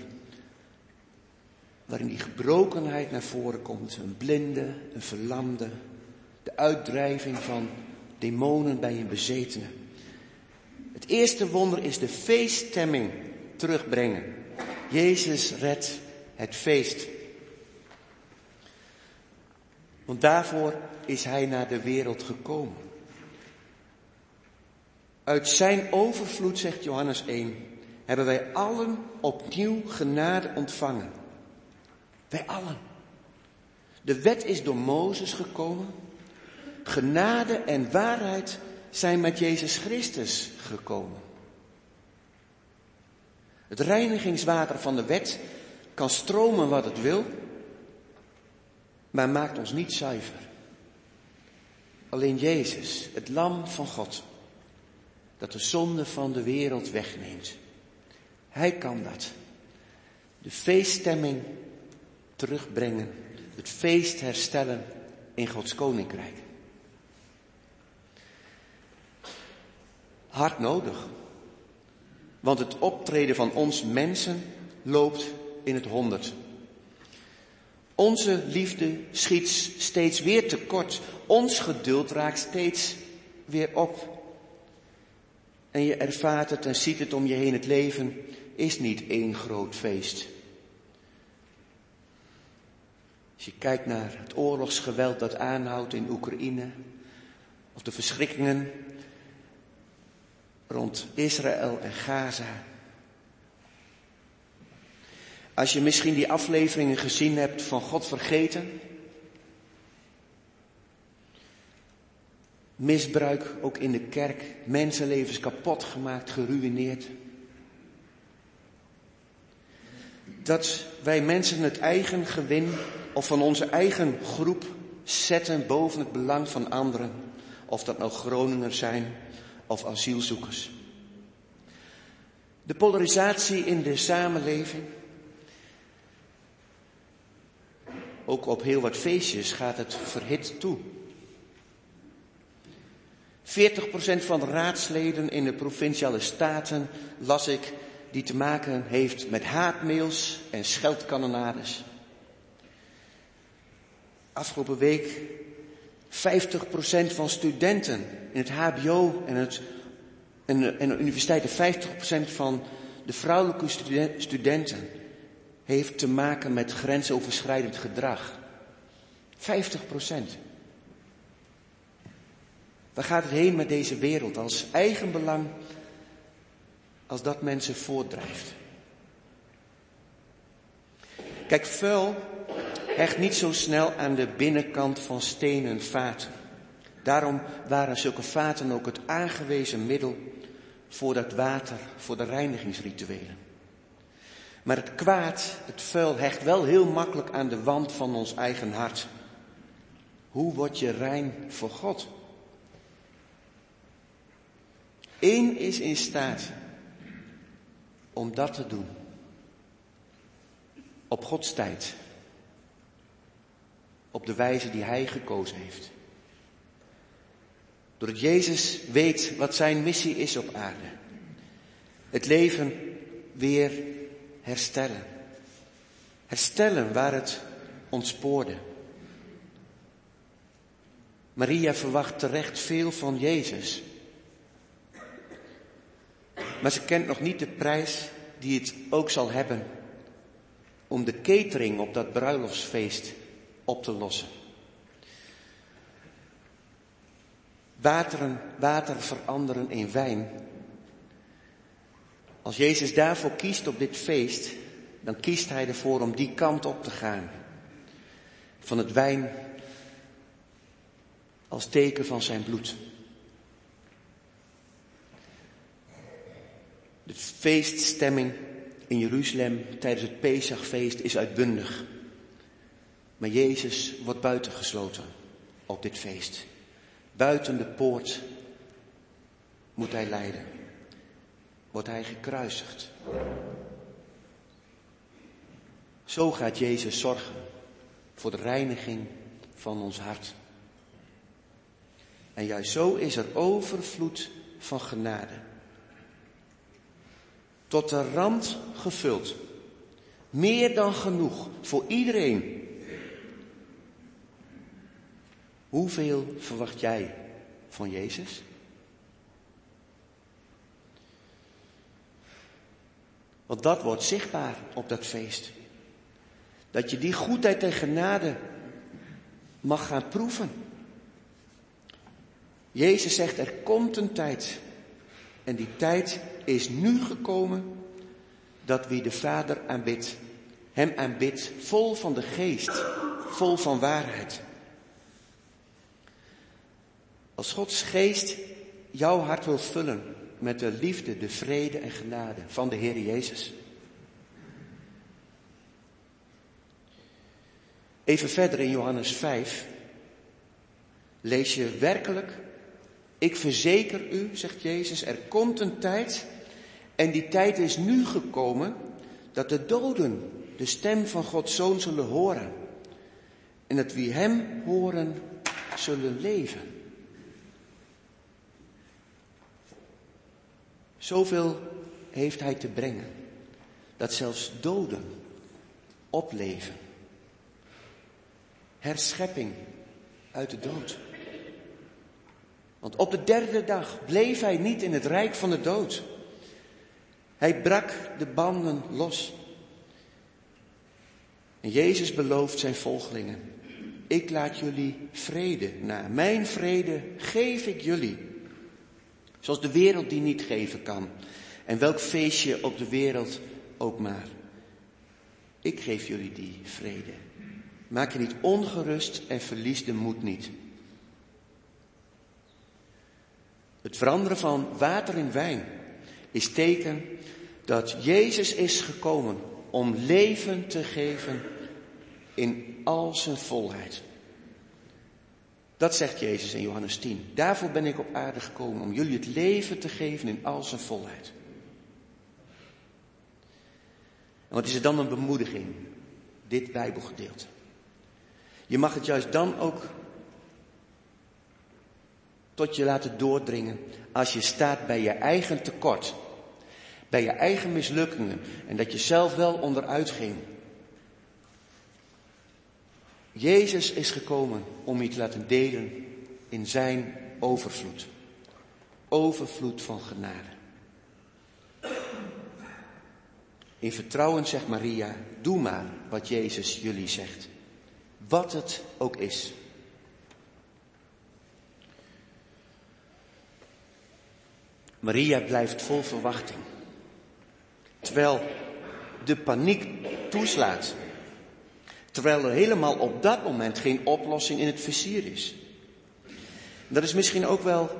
waarin die gebrokenheid naar voren komt. Een blinde, een verlamde, de uitdrijving van demonen bij een bezetene. Het eerste wonder is de feeststemming terugbrengen. Jezus redt het feest. Want daarvoor is hij naar de wereld gekomen. Uit zijn overvloed, zegt Johannes 1, hebben wij allen opnieuw genade ontvangen. Wij allen. De wet is door Mozes gekomen. Genade en waarheid zijn met Jezus Christus gekomen. Het reinigingswater van de wet kan stromen wat het wil, maar maakt ons niet zuiver. Alleen Jezus, het lam van God, dat de zonde van de wereld wegneemt. Hij kan dat. De feeststemming terugbrengen, het feest herstellen in Gods koninkrijk. Hard nodig. Want het optreden van ons mensen loopt in het honderd. Onze liefde schiet steeds weer tekort. Ons geduld raakt steeds weer op. En je ervaart het en ziet het om je heen. Het leven is niet één groot feest. Als je kijkt naar het oorlogsgeweld dat aanhoudt in Oekraïne, of de verschrikkingen rond Israël en Gaza. Als je misschien die afleveringen gezien hebt van God vergeten. Misbruik ook in de kerk, mensenlevens kapot gemaakt, geruineerd. Dat wij mensen het eigen gewin of van onze eigen groep zetten boven het belang van anderen. Of dat nou Groningers zijn of asielzoekers. De polarisatie in de samenleving. Ook op heel wat feestjes gaat het verhit toe. 40% van de raadsleden in de provinciale staten las ik die te maken heeft met haatmails en scheldkanonades. Afgelopen week 50% van studenten in het HBO en, het, en, de, en universiteiten, 50% van de vrouwelijke studenten heeft te maken met grensoverschrijdend gedrag. 50% Waar gaat het heen met deze wereld als eigenbelang, als dat mensen voortdrijft? Kijk, vuil hecht niet zo snel aan de binnenkant van stenen vaten. Daarom waren zulke vaten ook het aangewezen middel voor dat water, voor de reinigingsrituelen. Maar het kwaad, het vuil, hecht wel heel makkelijk aan de wand van ons eigen hart. Hoe word je rein voor God? Eén is in staat om dat te doen. Op Gods tijd op de wijze die Hij gekozen heeft. Doordat Jezus weet wat Zijn missie is op aarde. Het leven weer herstellen. Herstellen waar het ontspoorde. Maria verwacht terecht veel van Jezus. Maar ze kent nog niet de prijs die het ook zal hebben om de catering op dat bruiloftsfeest op te lossen. Wateren, water veranderen in wijn. Als Jezus daarvoor kiest op dit feest, dan kiest hij ervoor om die kant op te gaan. Van het wijn als teken van zijn bloed. De feeststemming in Jeruzalem tijdens het Pesachfeest is uitbundig. Maar Jezus wordt buitengesloten op dit feest. Buiten de poort moet hij lijden. Wordt hij gekruisigd. Zo gaat Jezus zorgen voor de reiniging van ons hart. En juist zo is er overvloed van genade. Tot de rand gevuld. Meer dan genoeg voor iedereen. Hoeveel verwacht jij van Jezus? Want dat wordt zichtbaar op dat feest. Dat je die goedheid en genade mag gaan proeven. Jezus zegt, er komt een tijd. En die tijd is nu gekomen dat wie de Vader aanbidt, hem aanbidt vol van de geest, vol van waarheid. Als Gods geest jouw hart wil vullen met de liefde, de vrede en genade van de Heer Jezus. Even verder in Johannes 5 lees je werkelijk ik verzeker u, zegt Jezus, er komt een tijd, en die tijd is nu gekomen, dat de doden de stem van Gods Zoon zullen horen. En dat wie Hem horen, zullen leven. Zoveel heeft Hij te brengen, dat zelfs doden opleven. Herschepping uit de dood. Want op de derde dag bleef hij niet in het rijk van de dood. Hij brak de banden los. En Jezus belooft zijn volgelingen, ik laat jullie vrede na. Mijn vrede geef ik jullie. Zoals de wereld die niet geven kan. En welk feestje op de wereld ook maar. Ik geef jullie die vrede. Maak je niet ongerust en verlies de moed niet. Het veranderen van water in wijn is teken dat Jezus is gekomen om leven te geven in al zijn volheid. Dat zegt Jezus in Johannes 10. Daarvoor ben ik op aarde gekomen om jullie het leven te geven in al zijn volheid. En wat is er dan een bemoediging? Dit Bijbelgedeelte. Je mag het juist dan ook tot je laten doordringen als je staat bij je eigen tekort, bij je eigen mislukkingen en dat je zelf wel onderuit ging. Jezus is gekomen om je te laten delen in zijn overvloed. Overvloed van genade. In vertrouwen zegt Maria, doe maar wat Jezus jullie zegt. Wat het ook is. Maria blijft vol verwachting. Terwijl de paniek toeslaat. Terwijl er helemaal op dat moment geen oplossing in het vizier is. Dat is misschien ook wel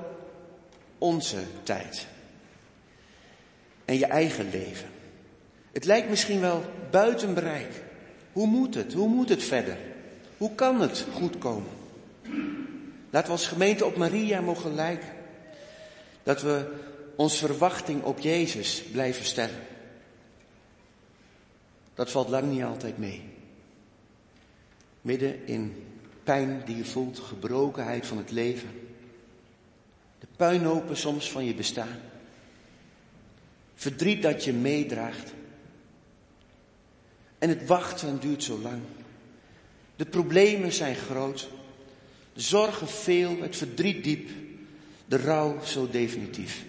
onze tijd. En je eigen leven. Het lijkt misschien wel buiten bereik. Hoe moet het? Hoe moet het verder? Hoe kan het goed komen? Laten we als gemeente op Maria mogen lijken. Dat we ons verwachting op Jezus blijven stellen. Dat valt lang niet altijd mee. Midden in pijn die je voelt, gebrokenheid van het leven. De puinhopen soms van je bestaan. Verdriet dat je meedraagt. En het wachten duurt zo lang. De problemen zijn groot. De zorgen veel, het verdriet diep. De rouw zo definitief.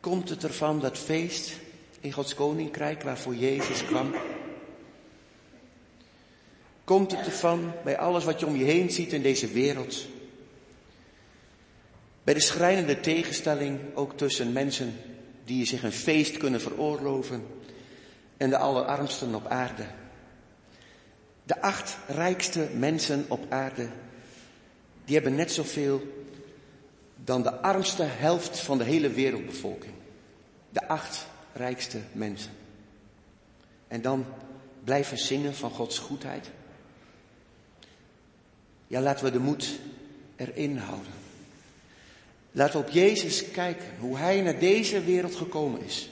Komt het ervan dat feest in Gods koninkrijk waarvoor Jezus kwam? Komt het ervan bij alles wat je om je heen ziet in deze wereld? Bij de schrijnende tegenstelling ook tussen mensen die zich een feest kunnen veroorloven en de allerarmsten op aarde. De acht rijkste mensen op aarde, die hebben net zoveel dan de armste helft van de hele wereldbevolking. De acht rijkste mensen. En dan blijven zingen van Gods goedheid. Ja, laten we de moed erin houden. Laten we op Jezus kijken, hoe Hij naar deze wereld gekomen is.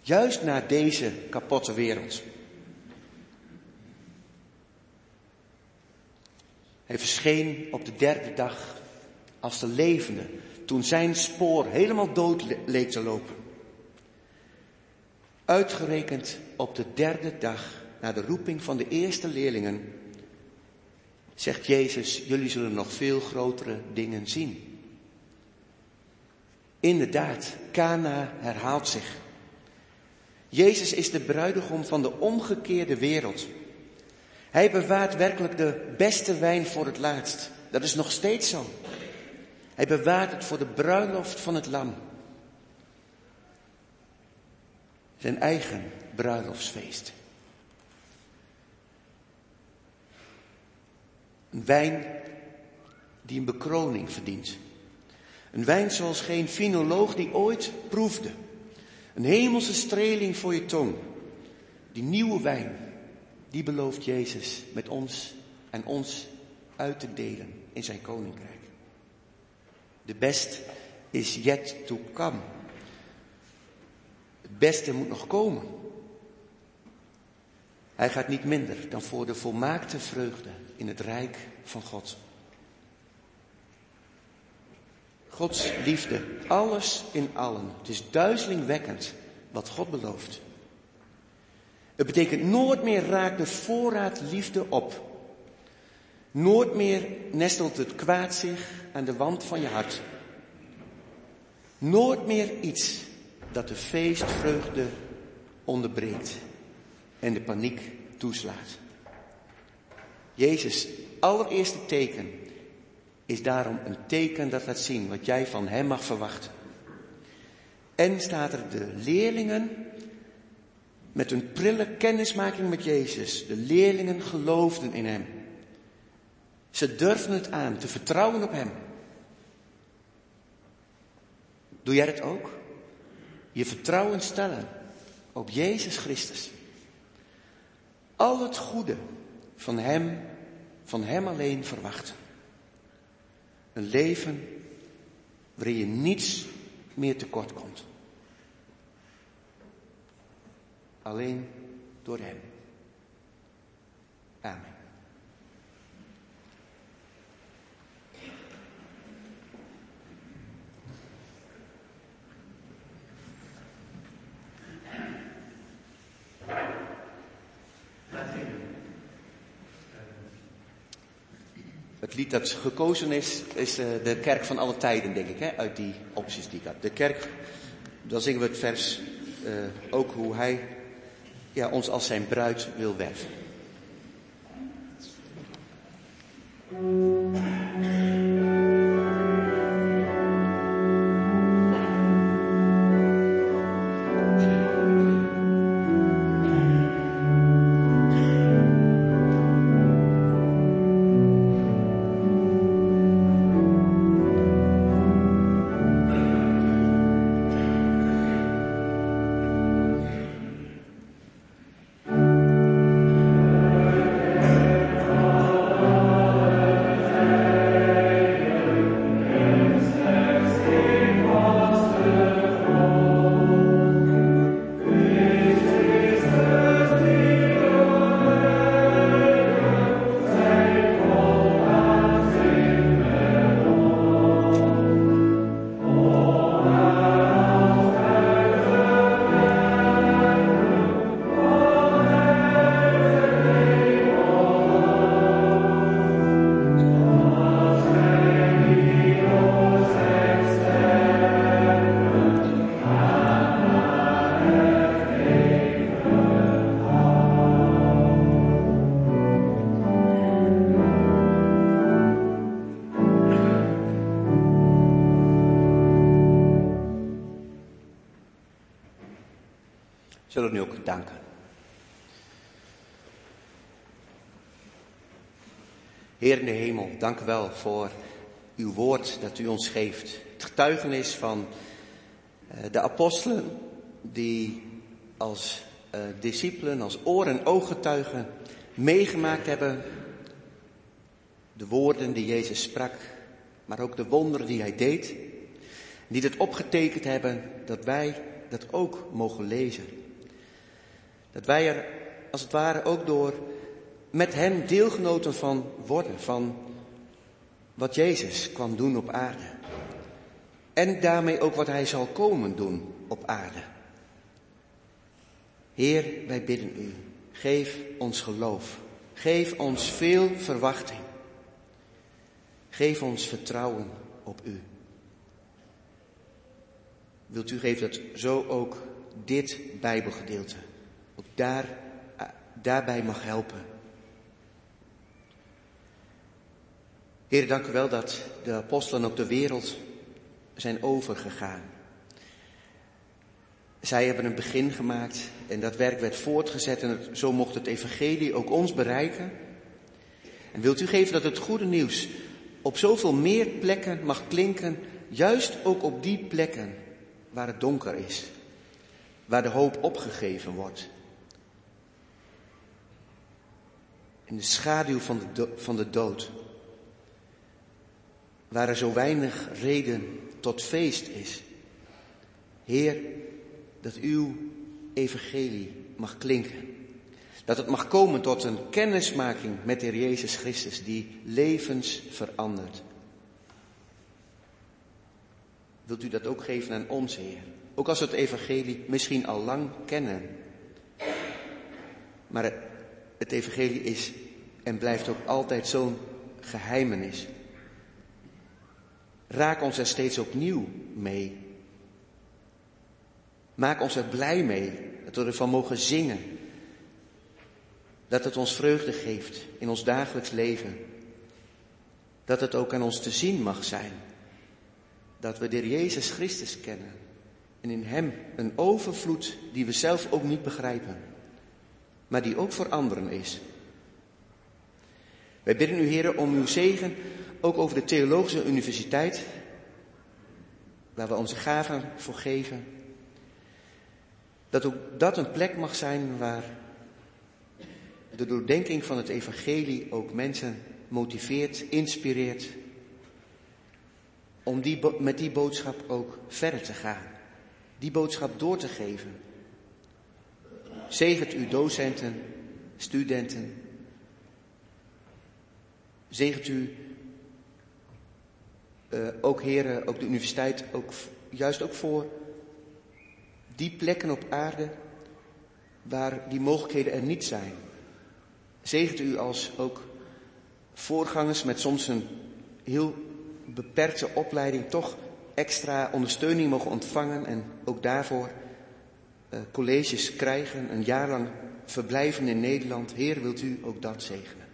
Juist naar deze kapotte wereld. Hij verscheen op de derde dag als de levende, toen zijn spoor helemaal dood leek te lopen. Uitgerekend op de derde dag na de roeping van de eerste leerlingen, zegt Jezus, jullie zullen nog veel grotere dingen zien. Inderdaad, Kana herhaalt zich. Jezus is de bruidegom van de omgekeerde wereld. Hij bewaart werkelijk de beste wijn voor het laatst. Dat is nog steeds zo. Hij bewaart het voor de bruiloft van het lam. Zijn eigen bruiloftsfeest. Een wijn die een bekroning verdient. Een wijn zoals geen finoloog die ooit proefde. Een hemelse streling voor je tong. Die nieuwe wijn, die belooft Jezus met ons en ons uit te delen in zijn koninkrijk. De best is yet to come. Het beste moet nog komen. Hij gaat niet minder dan voor de volmaakte vreugde in het rijk van God. Gods liefde, alles in allen. Het is duizelingwekkend wat God belooft. Het betekent nooit meer raakt de voorraad liefde op. Nooit meer nestelt het kwaad zich aan de wand van je hart. Nooit meer iets dat de feestvreugde onderbreekt en de paniek toeslaat. Jezus' allereerste teken is daarom een teken dat laat zien wat jij van hem mag verwachten. En staat er de leerlingen met een prille kennismaking met Jezus. De leerlingen geloofden in hem. Ze durfden het aan te vertrouwen op hem. Doe jij dat ook? Je vertrouwen stellen op Jezus Christus. Al het goede van Hem, van Hem alleen verwachten. Een leven waarin je niets meer tekort komt. Alleen door Hem. Amen. Het lied dat gekozen is, is uh, de kerk van alle tijden, denk ik, hè, uit die opties die ik had. De kerk, dan zingen we het vers uh, ook hoe hij ja, ons als zijn bruid wil werven. Zullen nu ook danken. Heer in de hemel, dank u wel voor uw woord dat u ons geeft. Het getuigenis van eh, de apostelen die als uh, discipelen, als oor- en ooggetuigen meegemaakt hebben. De woorden die Jezus sprak, maar ook de wonderen die hij deed. Die het opgetekend hebben dat wij dat ook mogen lezen. Dat wij er als het ware ook door met hen deelgenoten van worden, van wat Jezus kwam doen op aarde. En daarmee ook wat hij zal komen doen op aarde. Heer, wij bidden u, geef ons geloof, geef ons veel verwachting, geef ons vertrouwen op u. Wilt u geven dat zo ook dit Bijbelgedeelte daar, daarbij mag helpen. Heer, dank u wel dat de apostelen op de wereld zijn overgegaan. Zij hebben een begin gemaakt en dat werk werd voortgezet en zo mocht het evangelie ook ons bereiken. En wilt u geven dat het goede nieuws op zoveel meer plekken mag klinken, juist ook op die plekken waar het donker is, waar de hoop opgegeven wordt. In de schaduw van de, van de dood, waar er zo weinig reden tot feest is. Heer, dat uw evangelie mag klinken. Dat het mag komen tot een kennismaking met de Heer Jezus Christus die levens verandert. Wilt u dat ook geven aan ons, Heer? Ook als we het evangelie misschien al lang kennen. Maar het evangelie is en blijft ook altijd zo'n geheimenis. Raak ons er steeds opnieuw mee. Maak ons er blij mee dat we ervan mogen zingen. Dat het ons vreugde geeft in ons dagelijks leven. Dat het ook aan ons te zien mag zijn. Dat we de Jezus Christus kennen. En in Hem een overvloed die we zelf ook niet begrijpen. Maar die ook voor anderen is. Wij bidden u, heren, om uw zegen ook over de Theologische Universiteit, waar we onze gaven voor geven. Dat ook dat een plek mag zijn waar de doordenking van het evangelie ook mensen motiveert, inspireert, om die, met die boodschap ook verder te gaan, die boodschap door te geven. Zegent u docenten, studenten, zegent u uh, ook heren, ook de universiteit, ook, juist ook voor die plekken op aarde waar die mogelijkheden er niet zijn. Zegent u als ook voorgangers met soms een heel beperkte opleiding toch extra ondersteuning mogen ontvangen en ook daarvoor colleges krijgen, een jaar lang verblijven in Nederland. Heer, wilt u ook dat zegenen?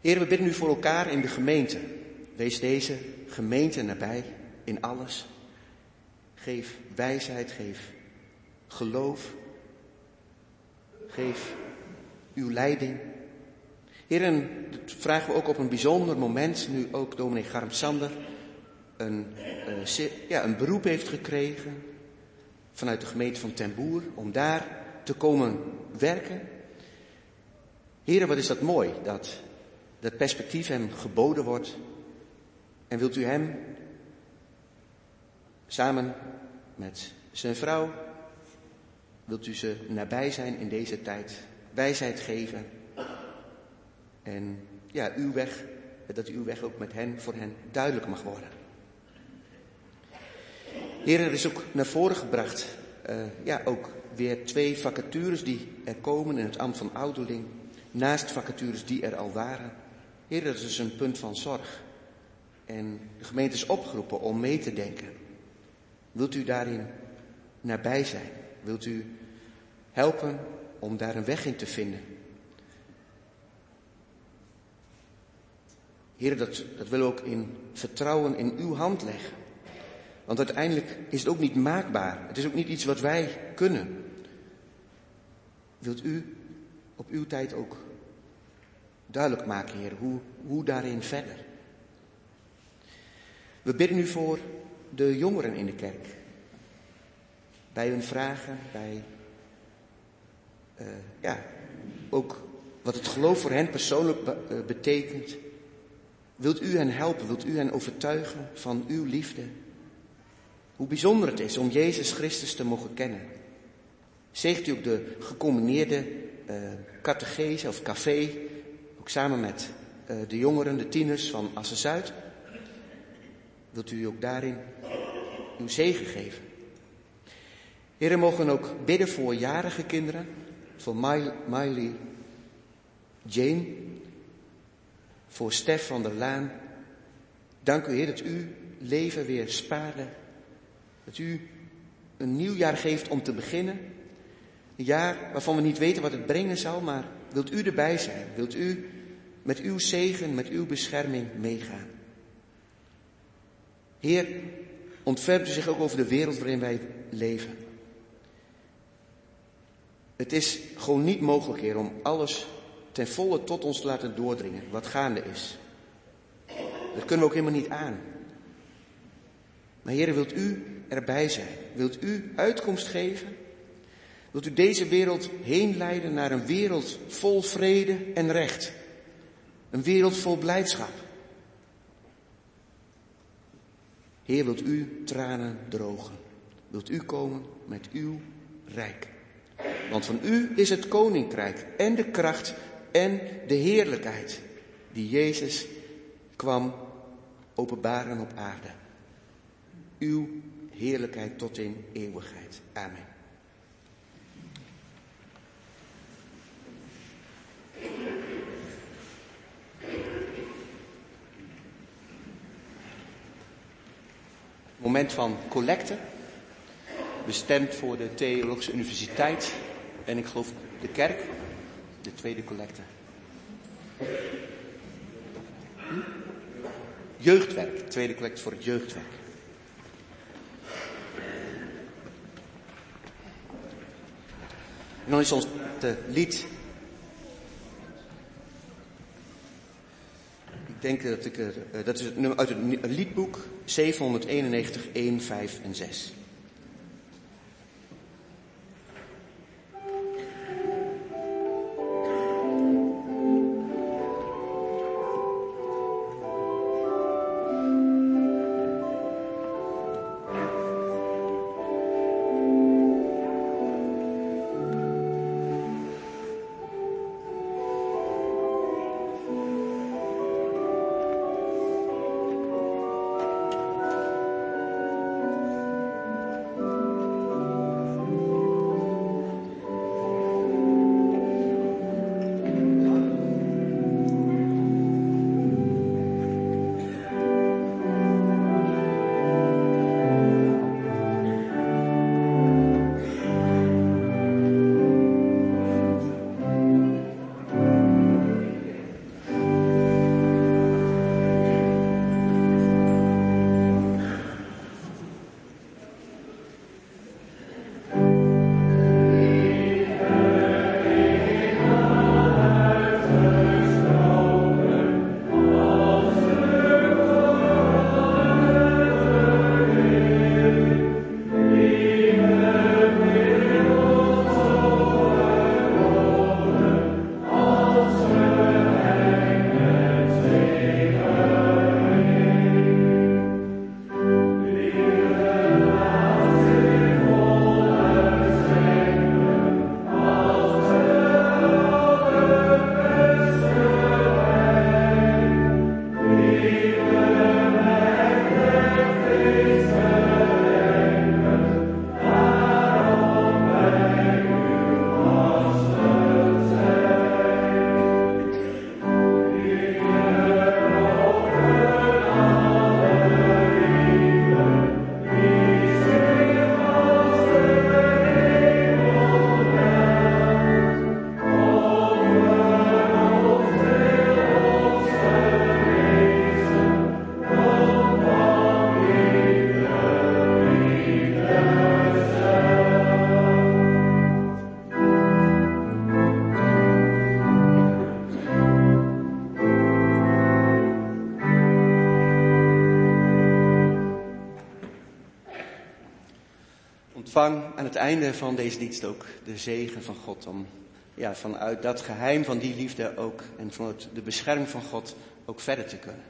Heer, we bidden u voor elkaar in de gemeente. Wees deze gemeente nabij in alles. Geef wijsheid, geef geloof. Geef uw leiding. Heer, dat vragen we ook op een bijzonder moment, nu ook dominee Garm Sander een, uh, ja, een beroep heeft gekregen vanuit de gemeente van Ten Boer om daar te komen werken. Heren, wat is dat mooi dat dat perspectief hem geboden wordt. En wilt u hem samen met zijn vrouw, wilt u ze nabij zijn in deze tijd, wijsheid geven. En ja, uw weg, dat uw weg ook met hen, voor hen duidelijk mag worden. Heer, er is ook naar voren gebracht, uh, ja, ook weer twee vacatures die er komen in het ambt van ouderling, naast vacatures die er al waren. Heer, dat is dus een punt van zorg. En de gemeente is opgeroepen om mee te denken. Wilt u daarin nabij zijn? Wilt u helpen om daar een weg in te vinden? Heer, dat, dat willen ook in vertrouwen in uw hand leggen. Want uiteindelijk is het ook niet maakbaar. Het is ook niet iets wat wij kunnen. Wilt u op uw tijd ook duidelijk maken, Heer, hoe, hoe daarin verder? We bidden nu voor de jongeren in de kerk. Bij hun vragen, bij uh, ja, ook wat het geloof voor hen persoonlijk be uh, betekent. Wilt u hen helpen? Wilt u hen overtuigen van uw liefde? Hoe bijzonder het is om Jezus Christus te mogen kennen. Zegt u ook de gecombineerde uh, catechese of café, ook samen met uh, de jongeren, de tieners van Assen-Zuid. Wilt u ook daarin uw zegen geven? Heren, mogen ook bidden voor jarige kinderen, voor Miley, Jane, voor Stef van der Laan. Dank u, Heer, dat u leven weer spaarde. Dat u een nieuw jaar geeft om te beginnen. Een jaar waarvan we niet weten wat het brengen zal, maar wilt u erbij zijn? Wilt u met uw zegen, met uw bescherming meegaan? Heer, ontfermt u zich ook over de wereld waarin wij leven. Het is gewoon niet mogelijk, Heer, om alles ten volle tot ons te laten doordringen wat gaande is. Dat kunnen we ook helemaal niet aan. Maar Heer, wilt u erbij zijn? Wilt u uitkomst geven? Wilt u deze wereld heen leiden naar een wereld vol vrede en recht? Een wereld vol blijdschap? Heer, wilt u tranen drogen? Wilt u komen met uw rijk? Want van u is het koninkrijk en de kracht en de heerlijkheid die Jezus kwam openbaren op aarde. Uw heerlijkheid tot in eeuwigheid. Amen. Moment van collecte, bestemd voor de Theologische Universiteit en ik geloof de kerk, de tweede collecte. Hm? Jeugdwerk, tweede collecte voor het jeugdwerk. En dan is ons lied. Ik denk dat ik er, dat is het nummer uit het liedboek 791, 1, 5 en 6. Van deze dienst ook de zegen van God. Om ja, vanuit dat geheim van die liefde ook en vanuit de bescherming van God ook verder te kunnen.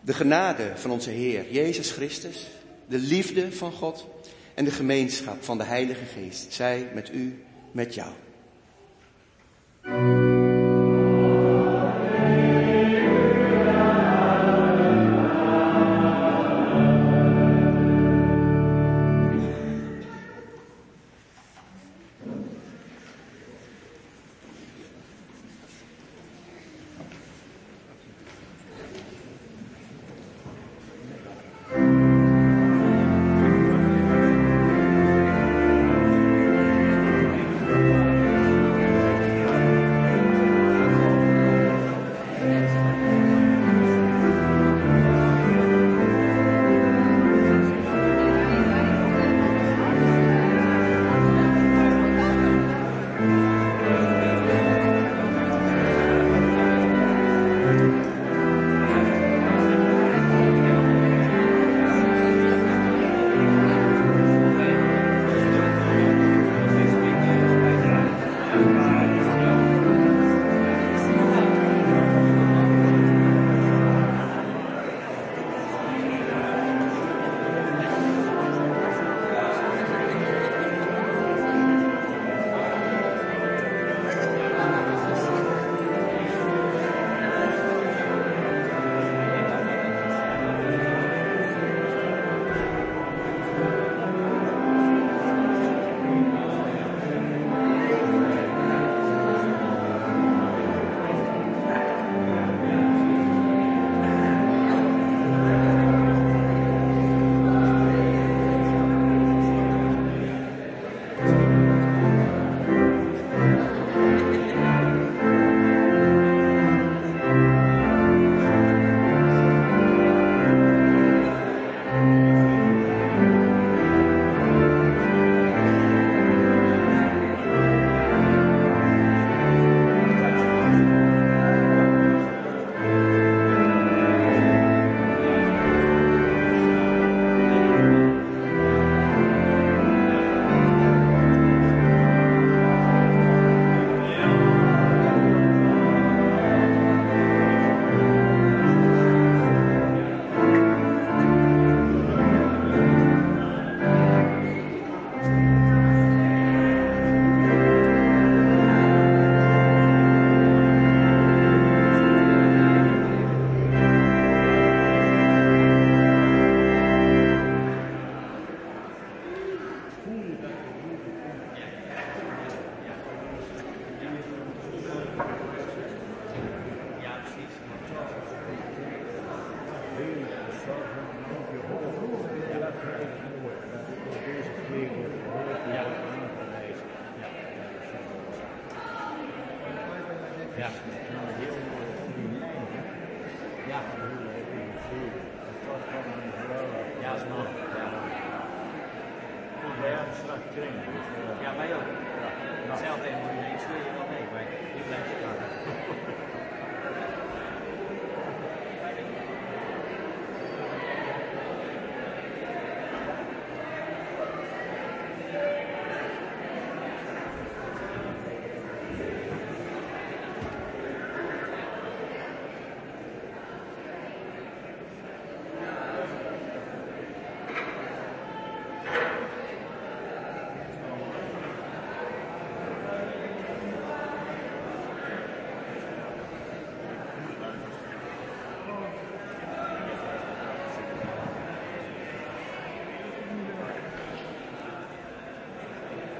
De genade van onze Heer Jezus Christus, de liefde van God en de gemeenschap van de Heilige Geest zij met u, met jou.